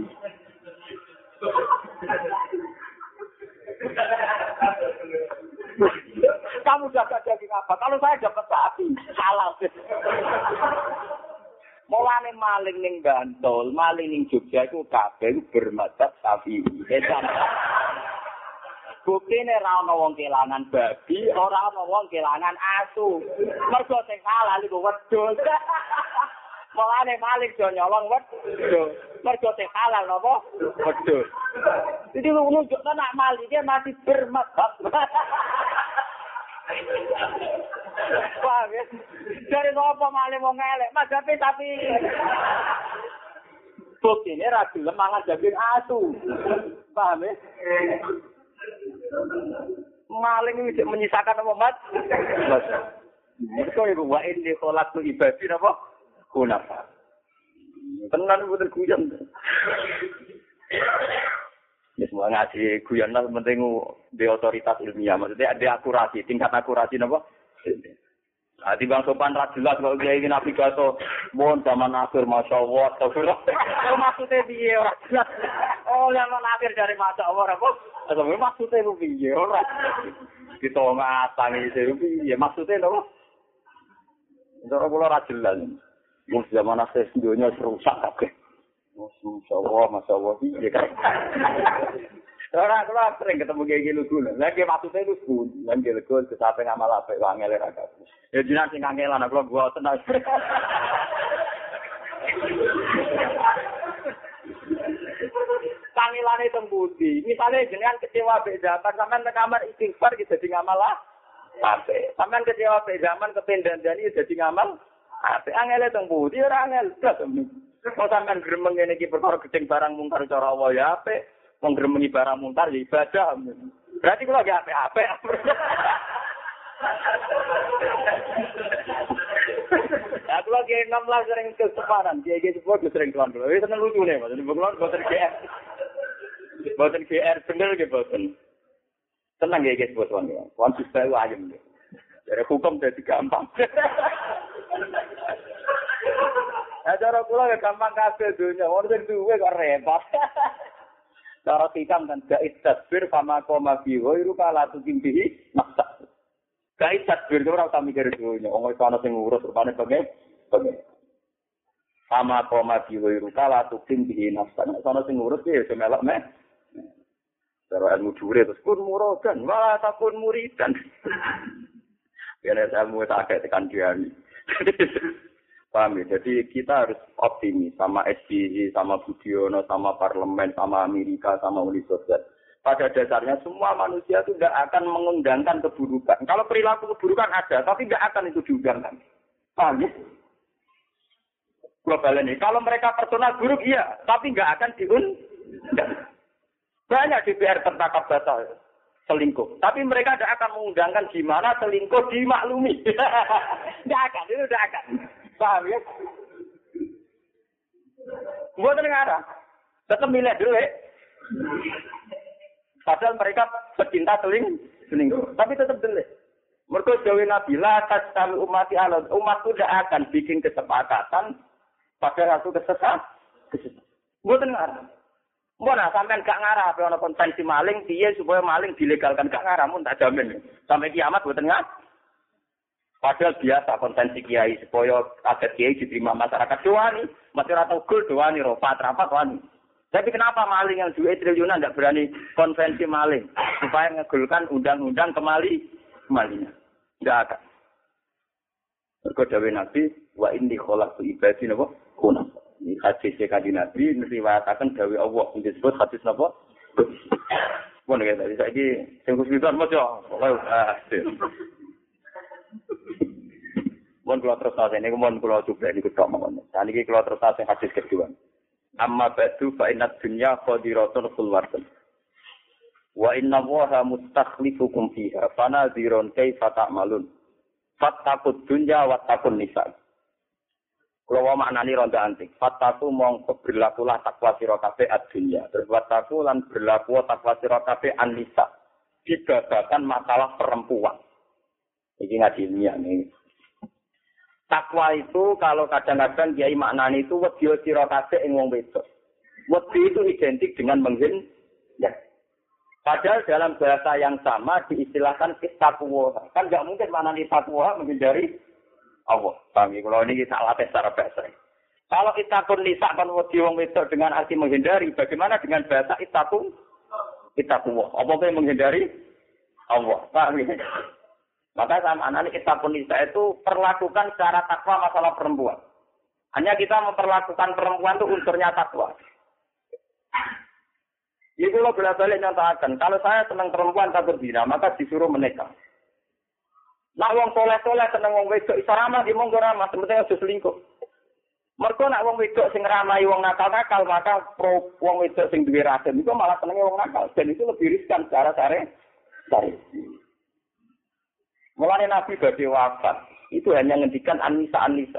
Kamu dapat daging apa? Kalau saya dapat sapi, halal. Mulane maling ning Bantul, maling ning Jogja iku kabeh bermadzhab Syafi'i. Buktine ra ana wong kelangan babi, ora ana wong kelangan asu. Mergo sing halal iku wedhus. Mulane maling do nyolong wedhus. Mergo sing halal napa? Wedhus. Jadi lu nunjukno nak maling dia masih bermadzhab. Paham Dari ngopo malah mau ngelek, mas tapi tapi. Bukti ini ragu lemah jamin asu, paham ya? Maling ini menyisakan apa mas? Mas, mereka ibu wa ini kolak tuh ibadin apa? Kunapa? Tenang, betul kuyang. Ya semua ngaji guyon lah penting di otoritas ilmiah. Maksudnya ada akurasi, tingkat akurasi nopo. Nah, di bang sopan rak jelas kalau dia ingin navigator, mohon zaman akhir masya Allah, oh, maksudnya dia orang jelas. Oh, zaman akhir dari masya Allah, apa? Atau maksudnya itu dia orang. Kita ngatang itu ya maksudnya? Itu orang pulau rak jelas. Mau zaman akhir dunia rusak kabeh. Masya Allah, Masya Allah. Iya kan? Orang kalau sering ketemu kayak gitu dulu. Lagi maksudnya pun. Lagi lego, kesape ngamal apa, wangel ya raga. Ya jinak sing ngangelan, aku gua tenang. Kangelan itu budi. Misalnya jenengan kecewa beda, pas sampean kamar istighfar gitu jadi ngamal lah. Ape. Sampean kecewa beda, zaman kependan jadi jadi ngamal. Ape. Angel itu budi, orang angel. Mau sampean gremeng ngene iki perkara gedeng barang mungkar cara Allah ya apik. Wong gremengi barang mungkar ya ibadah. Berarti kula gak apik-apik. Kula ki enam lah sering keseparan, dia iki sebut sering kelan kula. Wis seneng lucu nih, Mas. Kula boten GR. Boten GR bener ge boten. Tenang ya bos wan ya. Wan bisa ayam. Dari hukum jadi gampang. Cara kula ya gampang kabeh dunya. Wong sing duwe kok repot. Cara hikam kan gait tasbir fama koma bi ghairu kala tukimbihi maksa. Gait tasbir ora usah mikir dunya. Wong iso ana sing ngurus rupane bagai bagai. Fama koma bi ghairu kala tukimbihi maksa. Nek ana sing ngurus ya iso melok meh. Cara ilmu jure terus kun muradan, wah takun muridan. Biar mau tak tekan dia Paham ya? Jadi kita harus optimis sama SBY, sama Budiono, sama parlemen, sama Amerika, sama Uni Soviet. Pada dasarnya semua manusia itu tidak akan mengundangkan keburukan. Kalau perilaku keburukan ada, tapi tidak akan itu diundangkan. Paham ya? Global ini. Kalau mereka personal buruk, iya. Tapi nggak akan diundang. Banyak DPR tertangkap basah selingkuh. Tapi mereka tidak akan mengundangkan gimana selingkuh dimaklumi. Tidak akan, itu tidak akan. Paham ya? Buat negara. Tetap milih dulu ya. Padahal mereka pecinta seling selingkuh, tapi tetap delik. Mereka jauhi Nabi, la kami umat Allah. Umat tidak akan bikin kesepakatan pada satu kesesat. Bukan ngarah. Mana sampean gak ngarah apa ana konvensi maling piye supaya maling dilegalkan gak ngarah mun tak jamin. Sampai kiamat buatan ngarah. Padahal biasa konvensi kiai supaya agar kiai diterima masyarakat doani, masyarakat gul doani, ropat rapat wani. Tapi kenapa maling yang duit triliunan tidak berani konvensi maling supaya ngegulkan undang-undang kemali kemalinya? Tidak akan. Berkodawe Nabi, wa inni kholak tu ibadi napa? Kuna. Ini hadis sekali Nabi, meriwayatakan dawe Allah. Ini disebut hadis napa? Pun ya tadi saya khusus itu mas ya. Pokoknya, Mohon kalau terus nasi ini, mohon kalau coba ini kedok mohon. Dan ini kalau terus nasi hadis kedua. Amma ba'du fa inna dunya qadiratun khulwatun. Wa inna waha mustakhlifukum fiha fanadhirun kaifa ta'malun. Fattaqud dunya wa taqun nisa. Kula wa maknani ronda antik. Fattaku mongko berlakulah takwa sira kabeh ad-dunya. Terus wattaku lan berlaku takwa sira kabeh an-nisa. Dibabakan masalah perempuan. Iki ngaji ilmiah nih. Takwa itu kalau kadang-kadang kiai maknani itu wedi sira kabeh ing wong wedok. Wedi itu identik dengan menghin ya. Padahal dalam bahasa yang sama diistilahkan takwa. Kan nggak mungkin maknani takwa menghindari Allah. Paham ya? Kalau ini salah secara bahasa. Kalau itakun nisa kan wedi wong wedok dengan arti menghindari, bagaimana dengan bahasa itakun? Itakwa. Apa yang menghindari? Allah. Paham ya? Maka sama anak kita pun itu perlakukan secara takwa masalah perempuan. Hanya kita memperlakukan perempuan itu unsurnya takwa. Itu lo bolak balik nyatakan. Kalau saya senang perempuan tak berzina, maka disuruh menikah. Nak wong soleh soleh seneng wong wedok iso ramah di monggo ramah, sementing aja selingkuh. Mereka nak wong wedok sing ramai wong nakal nakal, maka pro wong wedok sing duwe racun itu malah seneng wong nakal. Dan itu lebih riskan secara sare. Sare. Mulanya Nabi badhe wafat, itu hanya ngendikan Anisa Anisa.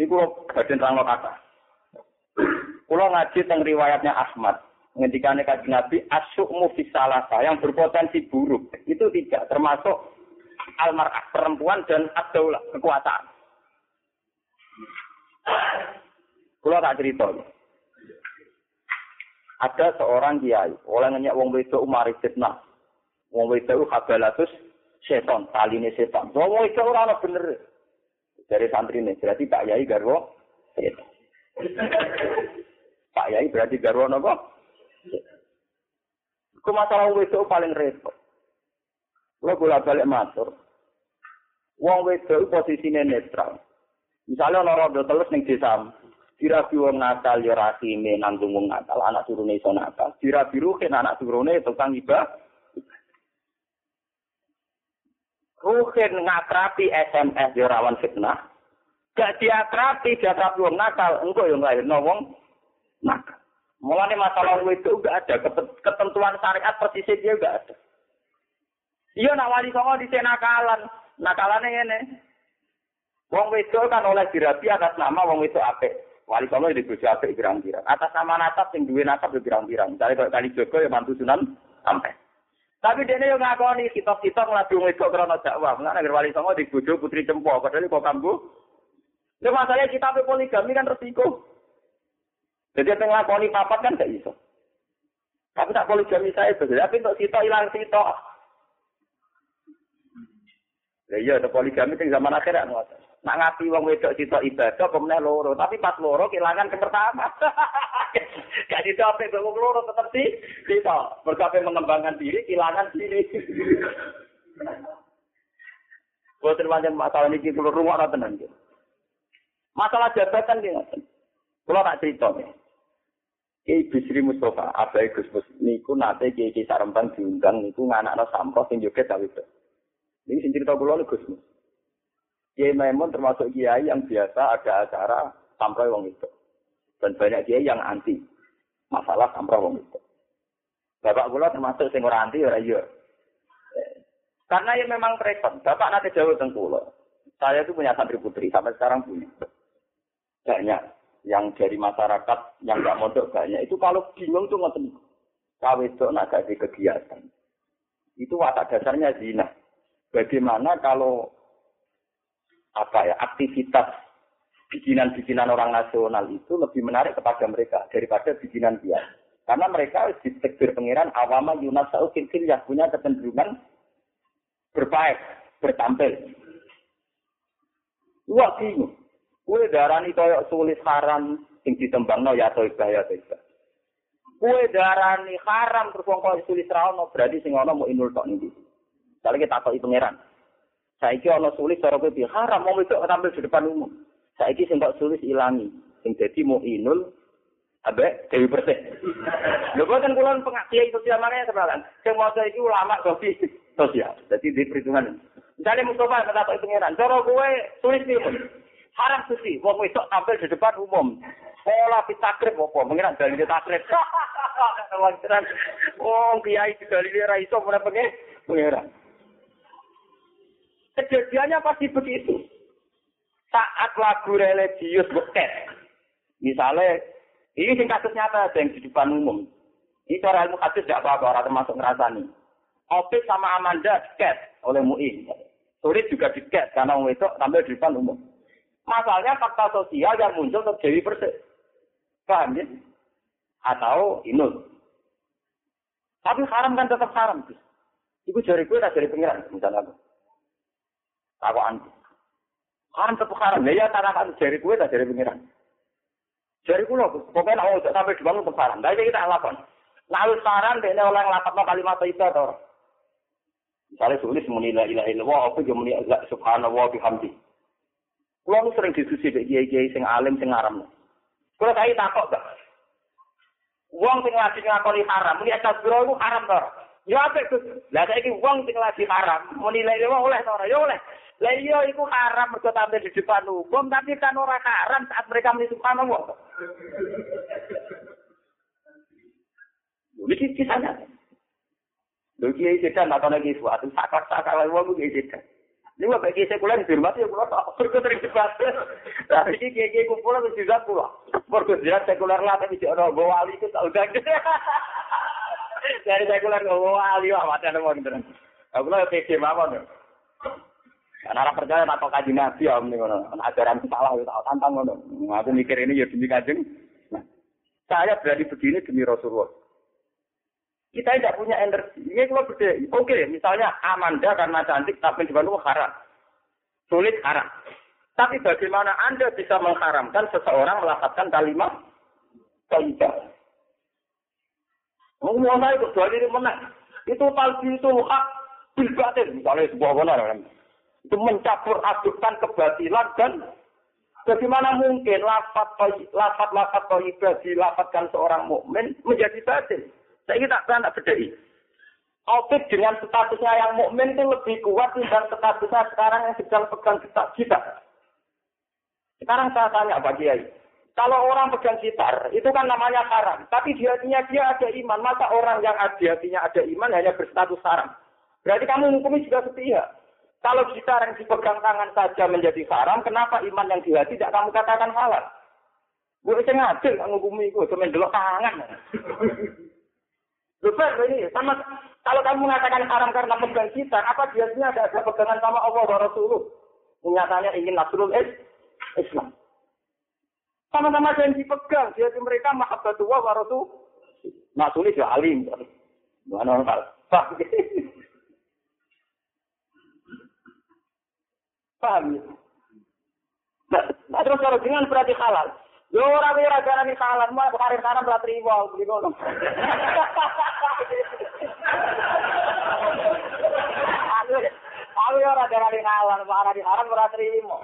Ini kalau badan terang kata. Kalau ngaji tentang riwayatnya Ahmad, ngendikannya kaji Nabi asyukmu fisalasa yang berpotensi buruk itu tidak termasuk almarah perempuan dan adaulah kekuasaan. Kalau tak cerita. Ada seorang kiai, oleh ngenyak wong wedok umar fitnah. Wong wedok habalatus setan, taline setan. Wong itu ora ana bener. Dari santri ini, berarti Pak Yai garwo setan. Pak Yai berarti garwo nopo? Ku masalah itu paling repot. Lo bolak balik matur. Wong wedok posisine netral. Misalnya ana rondo telus ning desa, dirabi wong nakal ya rasine nanggung wong nakal, anak turune iso nakal. Dirabi ruhin anak turune tukang ibadah. Ruhin ngakrapi SMS yo rawan fitnah. Gak diakrapi, diakrapi wong nakal, engko yo nglahirno wong nakal. Mulane masalah itu gak ada ketentuan syariat persisnya dia gak ada. Iya nak wali songo di nakalan, nakalane ngene. Wong wedok kan oleh dirabi atas nama wong wedok apik. Wali songo di bojo apik pirang-pirang. Atas nama nasab sing duwe nasab pirang-pirang. Misalnya kalau kali Joko ya mantu Sunan sampai. Tapi dia yang ngakoni kita-kita ngelaku wedok karena dakwah. Mengenai agar wali songo di bojo putri cempo. Padahal kok kambu. Ini masalahnya kita poligami kan resiko. Jadi yang ngelakoni papat kan gak iso. Tapi tak poligami saya betul. Tapi untuk sito hilang sito. Ya iya, ada poligami yang zaman akhirat. Nak ngapi wong wedok sito ibadah, kemudian loro. Tapi pas loro kehilangan ke pertama. Gak dicapai wong loro tetap sih. Sito. Berkapai mengembangkan diri, kehilangan diri. Buatan panjang masalah ini keluar rumah tenan. Masalah jabatan dia Kalau tak cerita nih. Kiai Bisri Mustafa, abai Gus Mus, niku nate Kiai Kiai Sarembang diundang niku nganakno sampro sing joget ta itu. Ini sing cerita kula Gus Mus. Kiai Maimun termasuk kiai yang biasa ada acara sampro wong itu. Dan banyak kiai yang anti masalah sampro wong itu. Bapak kula termasuk sing ora anti ora iya. Karena ya memang repot. Bapak nanti jauh tentang Saya itu punya santri putri, sampai sekarang punya. Banyak yang dari masyarakat yang nggak mondok banyak itu kalau bingung tuh ngoten itu nak jadi kegiatan. Itu watak dasarnya zina. Bagaimana kalau apa ya aktivitas bikinan-bikinan orang nasional itu lebih menarik kepada mereka daripada bikinan dia. Karena mereka ditekbir pengiran awama Yunas Saukil yang punya kecenderungan berbaik, bertampil. Wah bingung. Kue darani koyok sulis haram sing ditembangno ya toibah ya toibah. Kue darani haram terus wong koyok sulis rawono berarti sing ono mau inul tok niki. Misalnya kita takoki pangeran. Saiki ono sulis cara kowe haram mau itu tampil di depan umum. Saiki sing kok sulis ilangi. Sing dadi mau inul abe dewi bersih. Lho boten kula pengakiai sosial mana sebenarnya. Sing maca iki ulama sofi sosial. Jadi di perhitungan. Misalnya Mustafa kata Pak Pangeran, cara kowe tulis nih, haram suci, wong wedok tampil di depan umum. Pola pitakrib apa? Pengiran dalile takrib. Oh, kiai dalile ra iso ora pengen pengiran. Kejadiannya pasti begitu. Saat lagu religius beket. Misalnya, ini sing kasus nyata yang di depan umum. Ini cara ilmu hadis tidak apa-apa, orang termasuk ngerasani. Opik sama Amanda diket oleh MUI. Sulit juga diket karena itu tampil di depan umum. Masalahnya fakta sosial yang muncul terjadi Persik. Paham ya? Atau inul. Tapi haram kan tetap haram. Ibu jari gue tak jari pengiran, misalnya aku. Anti. Haram tetap haram. Ya, tanah kan jari gue tak jari pengiran. Jari gue loh, pokoknya aku sampai di bangun tetap haram. Tapi kita lakukan. Lalu saran, dia oleh ngelapat kalimat itu atau Misalnya tulis muni la ilaha illallah, apa yo muni la subhanallah bihamdi. Kulo nu sering diskusi mek kiai-kiai sing alim sing aram. Kulo kaya takok, Mbak. Wong sing lagi ngakoni haram, muni astagfirullah iku haram to. Ya apik, Gus. Lah saiki wong sing lagi haram, muni la ilaha oleh to Ya oleh. Lah iya iku haram mergo tampil di depan hukum, tapi kan ora haram saat mereka muni subhanallah. Ini kisahnya. Lho kiai sedan atau lagi suatu sakak sakak lagi wong kiai sedan. Ini wah bagi sekuler dihormati ya pulau tak berikut debat. Tapi ini kiai kiai kumpul harus juga pulau. Berikut jelas sekuler lah tapi jangan bawa wali itu tahu dah. Dari sekuler bawa wali wah mati ada mau gitu. Aku lah PC nih? Karena orang percaya atau kaji nabi om nih kono. Ajaran salah itu tahu tantang kono. Aku mikir ini ya demi kajeng. Nah, saya berani begini demi Rasulullah. Kita tidak punya energi. Ini beda. Oke, misalnya Amanda karena cantik tapi di Bandung haram. Sulit haram. Tapi bagaimana Anda bisa mengharamkan seseorang melakukan kalimat Taidah? Ngomong saya itu dua diri menang. Itu talbi itu hak bilbatin. Misalnya sebuah benar. Itu mencampur adukkan kebatilan dan bagaimana mungkin lafat lafat lafat toibah dilafatkan seorang mukmin menjadi batin. Saya tak tak bedai. Opik dengan statusnya yang mukmin itu lebih kuat dan statusnya sekarang yang sedang pegang kitab kita. Sekarang saya tanya Pak Kiai, kalau orang pegang gitar, itu kan namanya haram. Tapi di hatinya dia ada iman. Masa orang yang di hatinya ada iman hanya berstatus haram? Berarti kamu menghukumi juga sepihak. Kalau gitar yang dipegang tangan saja menjadi haram, kenapa iman yang di hati tidak kamu katakan halal? Gue bisa ngadil menghukumi gue, cuma delok tangan. Lupa ini sama kalau kamu mengatakan haram karena pegang kita, apa biasanya ada, ada pegangan sama Allah dan Rasulullah? Menyatakan ingin Nasrul Islam. Sama-sama janji pegang, jadi mereka mahabbatullah wa Rasul. Nasrul ya alim. Mana orang Paham ya? Nah, terus kalau dengan berarti halal. Yo ora kowe ora garani salah, mau karir kanan ora trimo beli ngono. Aku aku ora garani kalah, ora di haram ora trimo.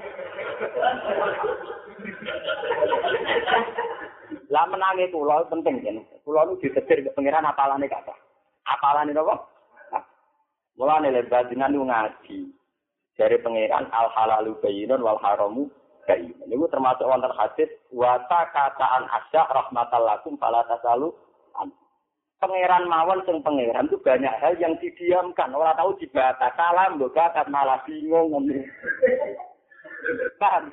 Lah menangi kula penting kan. Kula nu ditetir ke pangeran apalane kata. Apalane napa? Mulane lebat dengan ngaji. Dari pangeran al halalu bayyinun wal haramu bayi. Ini termasuk wonten hadis wata kataan asya rahmatal lakum fala tasalu Pangeran mawon sing pangeran itu banyak hal yang didiamkan. Orang tahu dibata salam, bakat malah bingung ngomong. Paham?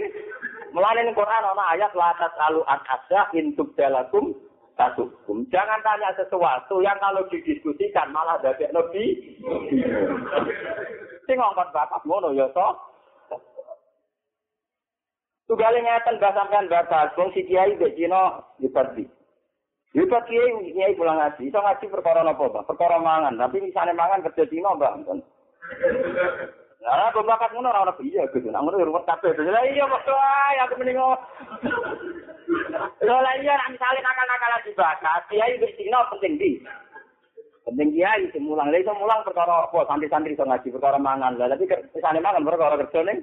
Mulane ning Quran ana ayat la tasalu an asya in tubdalakum tasukum. Jangan tanya sesuatu yang kalau didiskusikan malah dari lebih. Sing ngongkon bapak ngono ya toh. Tugale ngeten mbah sampean batas wong si kiai mbek Cina diperdi. Hebat kiai kiai pulang ngaji, iso ngaji perkara napa, Mbak? Perkara mangan, tapi misalnya mangan kerja Cina, Mbak. Lah kok bakat ngono ora ono iya gitu. Nang ngono ruwet kabeh. Lah iya kok ae aku mending Lho lah iya nek misale nakal-nakalan dibakas, kiai wis Cina penting di. Penting kiai sing mulang. Lah iso mulang perkara apa? Santri-santri iso ngaji perkara mangan. Lah tapi misalnya mangan perkara kerja ning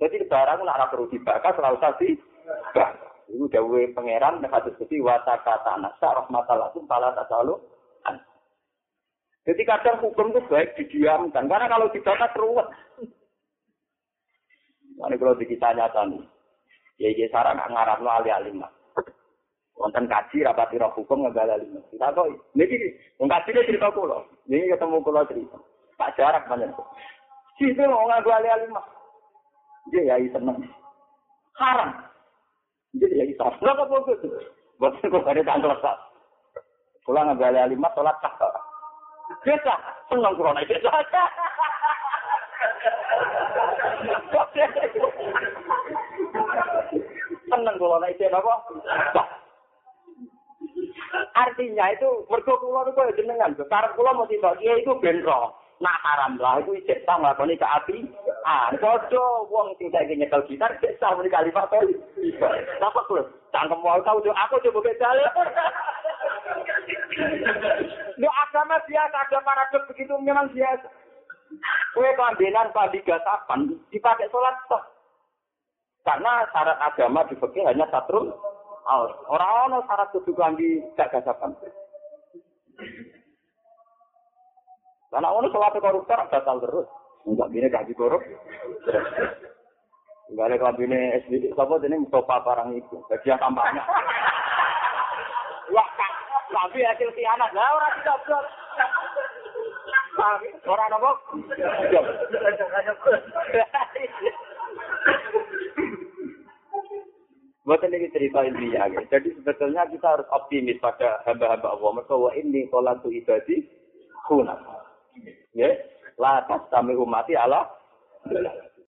Jadi barang ora perlu dibakas, ora usah di Iku dawuhe pangeran nek hadis iki wa takata nasa rahmatallahi pala tasalu Jadi kadang hukum itu baik didiamkan, karena kalau dibatas ruwet. Ini kalau kita nyata nih, ya ya sarang ngarap lo alih alih Wonten kaji rapati roh hukum nggak lima. Kita tahu, ini kaji ini cerita kulo. Ini ketemu kulo cerita. Pak jarak banyak. Situ mau nggak alih alih Dia ya seneng. Haram. Jadi ya isa. Nggak apa-apa itu. Buat kok ada tanggal sah. Pulang nggak alih alih sholat sah. Desa, seneng kula nek desa. Seneng kula nek desa apa? Artinya itu mergo kula niku jenengan, karep kula mesti kok kiai iku ben Nak haram lah iku isih tang lakoni ke api. Ah, padha wong sing saiki nyekel gitar sik sah muni kalimat to. Napa kulo? Cangkem wae tau aku coba bedal. Lu agama biasa, ada paradoks begitu memang biasa. Kue kelambenan padi gatapan dipakai sholat toh. Karena syarat agama di fikih hanya satu Orang-orang syarat kudu di gagasapan. Karena orang sholat koruptor batal terus. Enggak gini gaji korup. Enggak ada kelabine SBD. Siapa ini Mustafa barang itu. Bagian tampaknya. Wah, tapi hasil khianat. Lah ora dicoblok. Ora nopo? Buat ini cerita ini ya, jadi sebetulnya kita harus optimis pada hamba-hamba Allah. Mereka wa ini tu ibadi kuna. Ya, la tas kami umati Allah.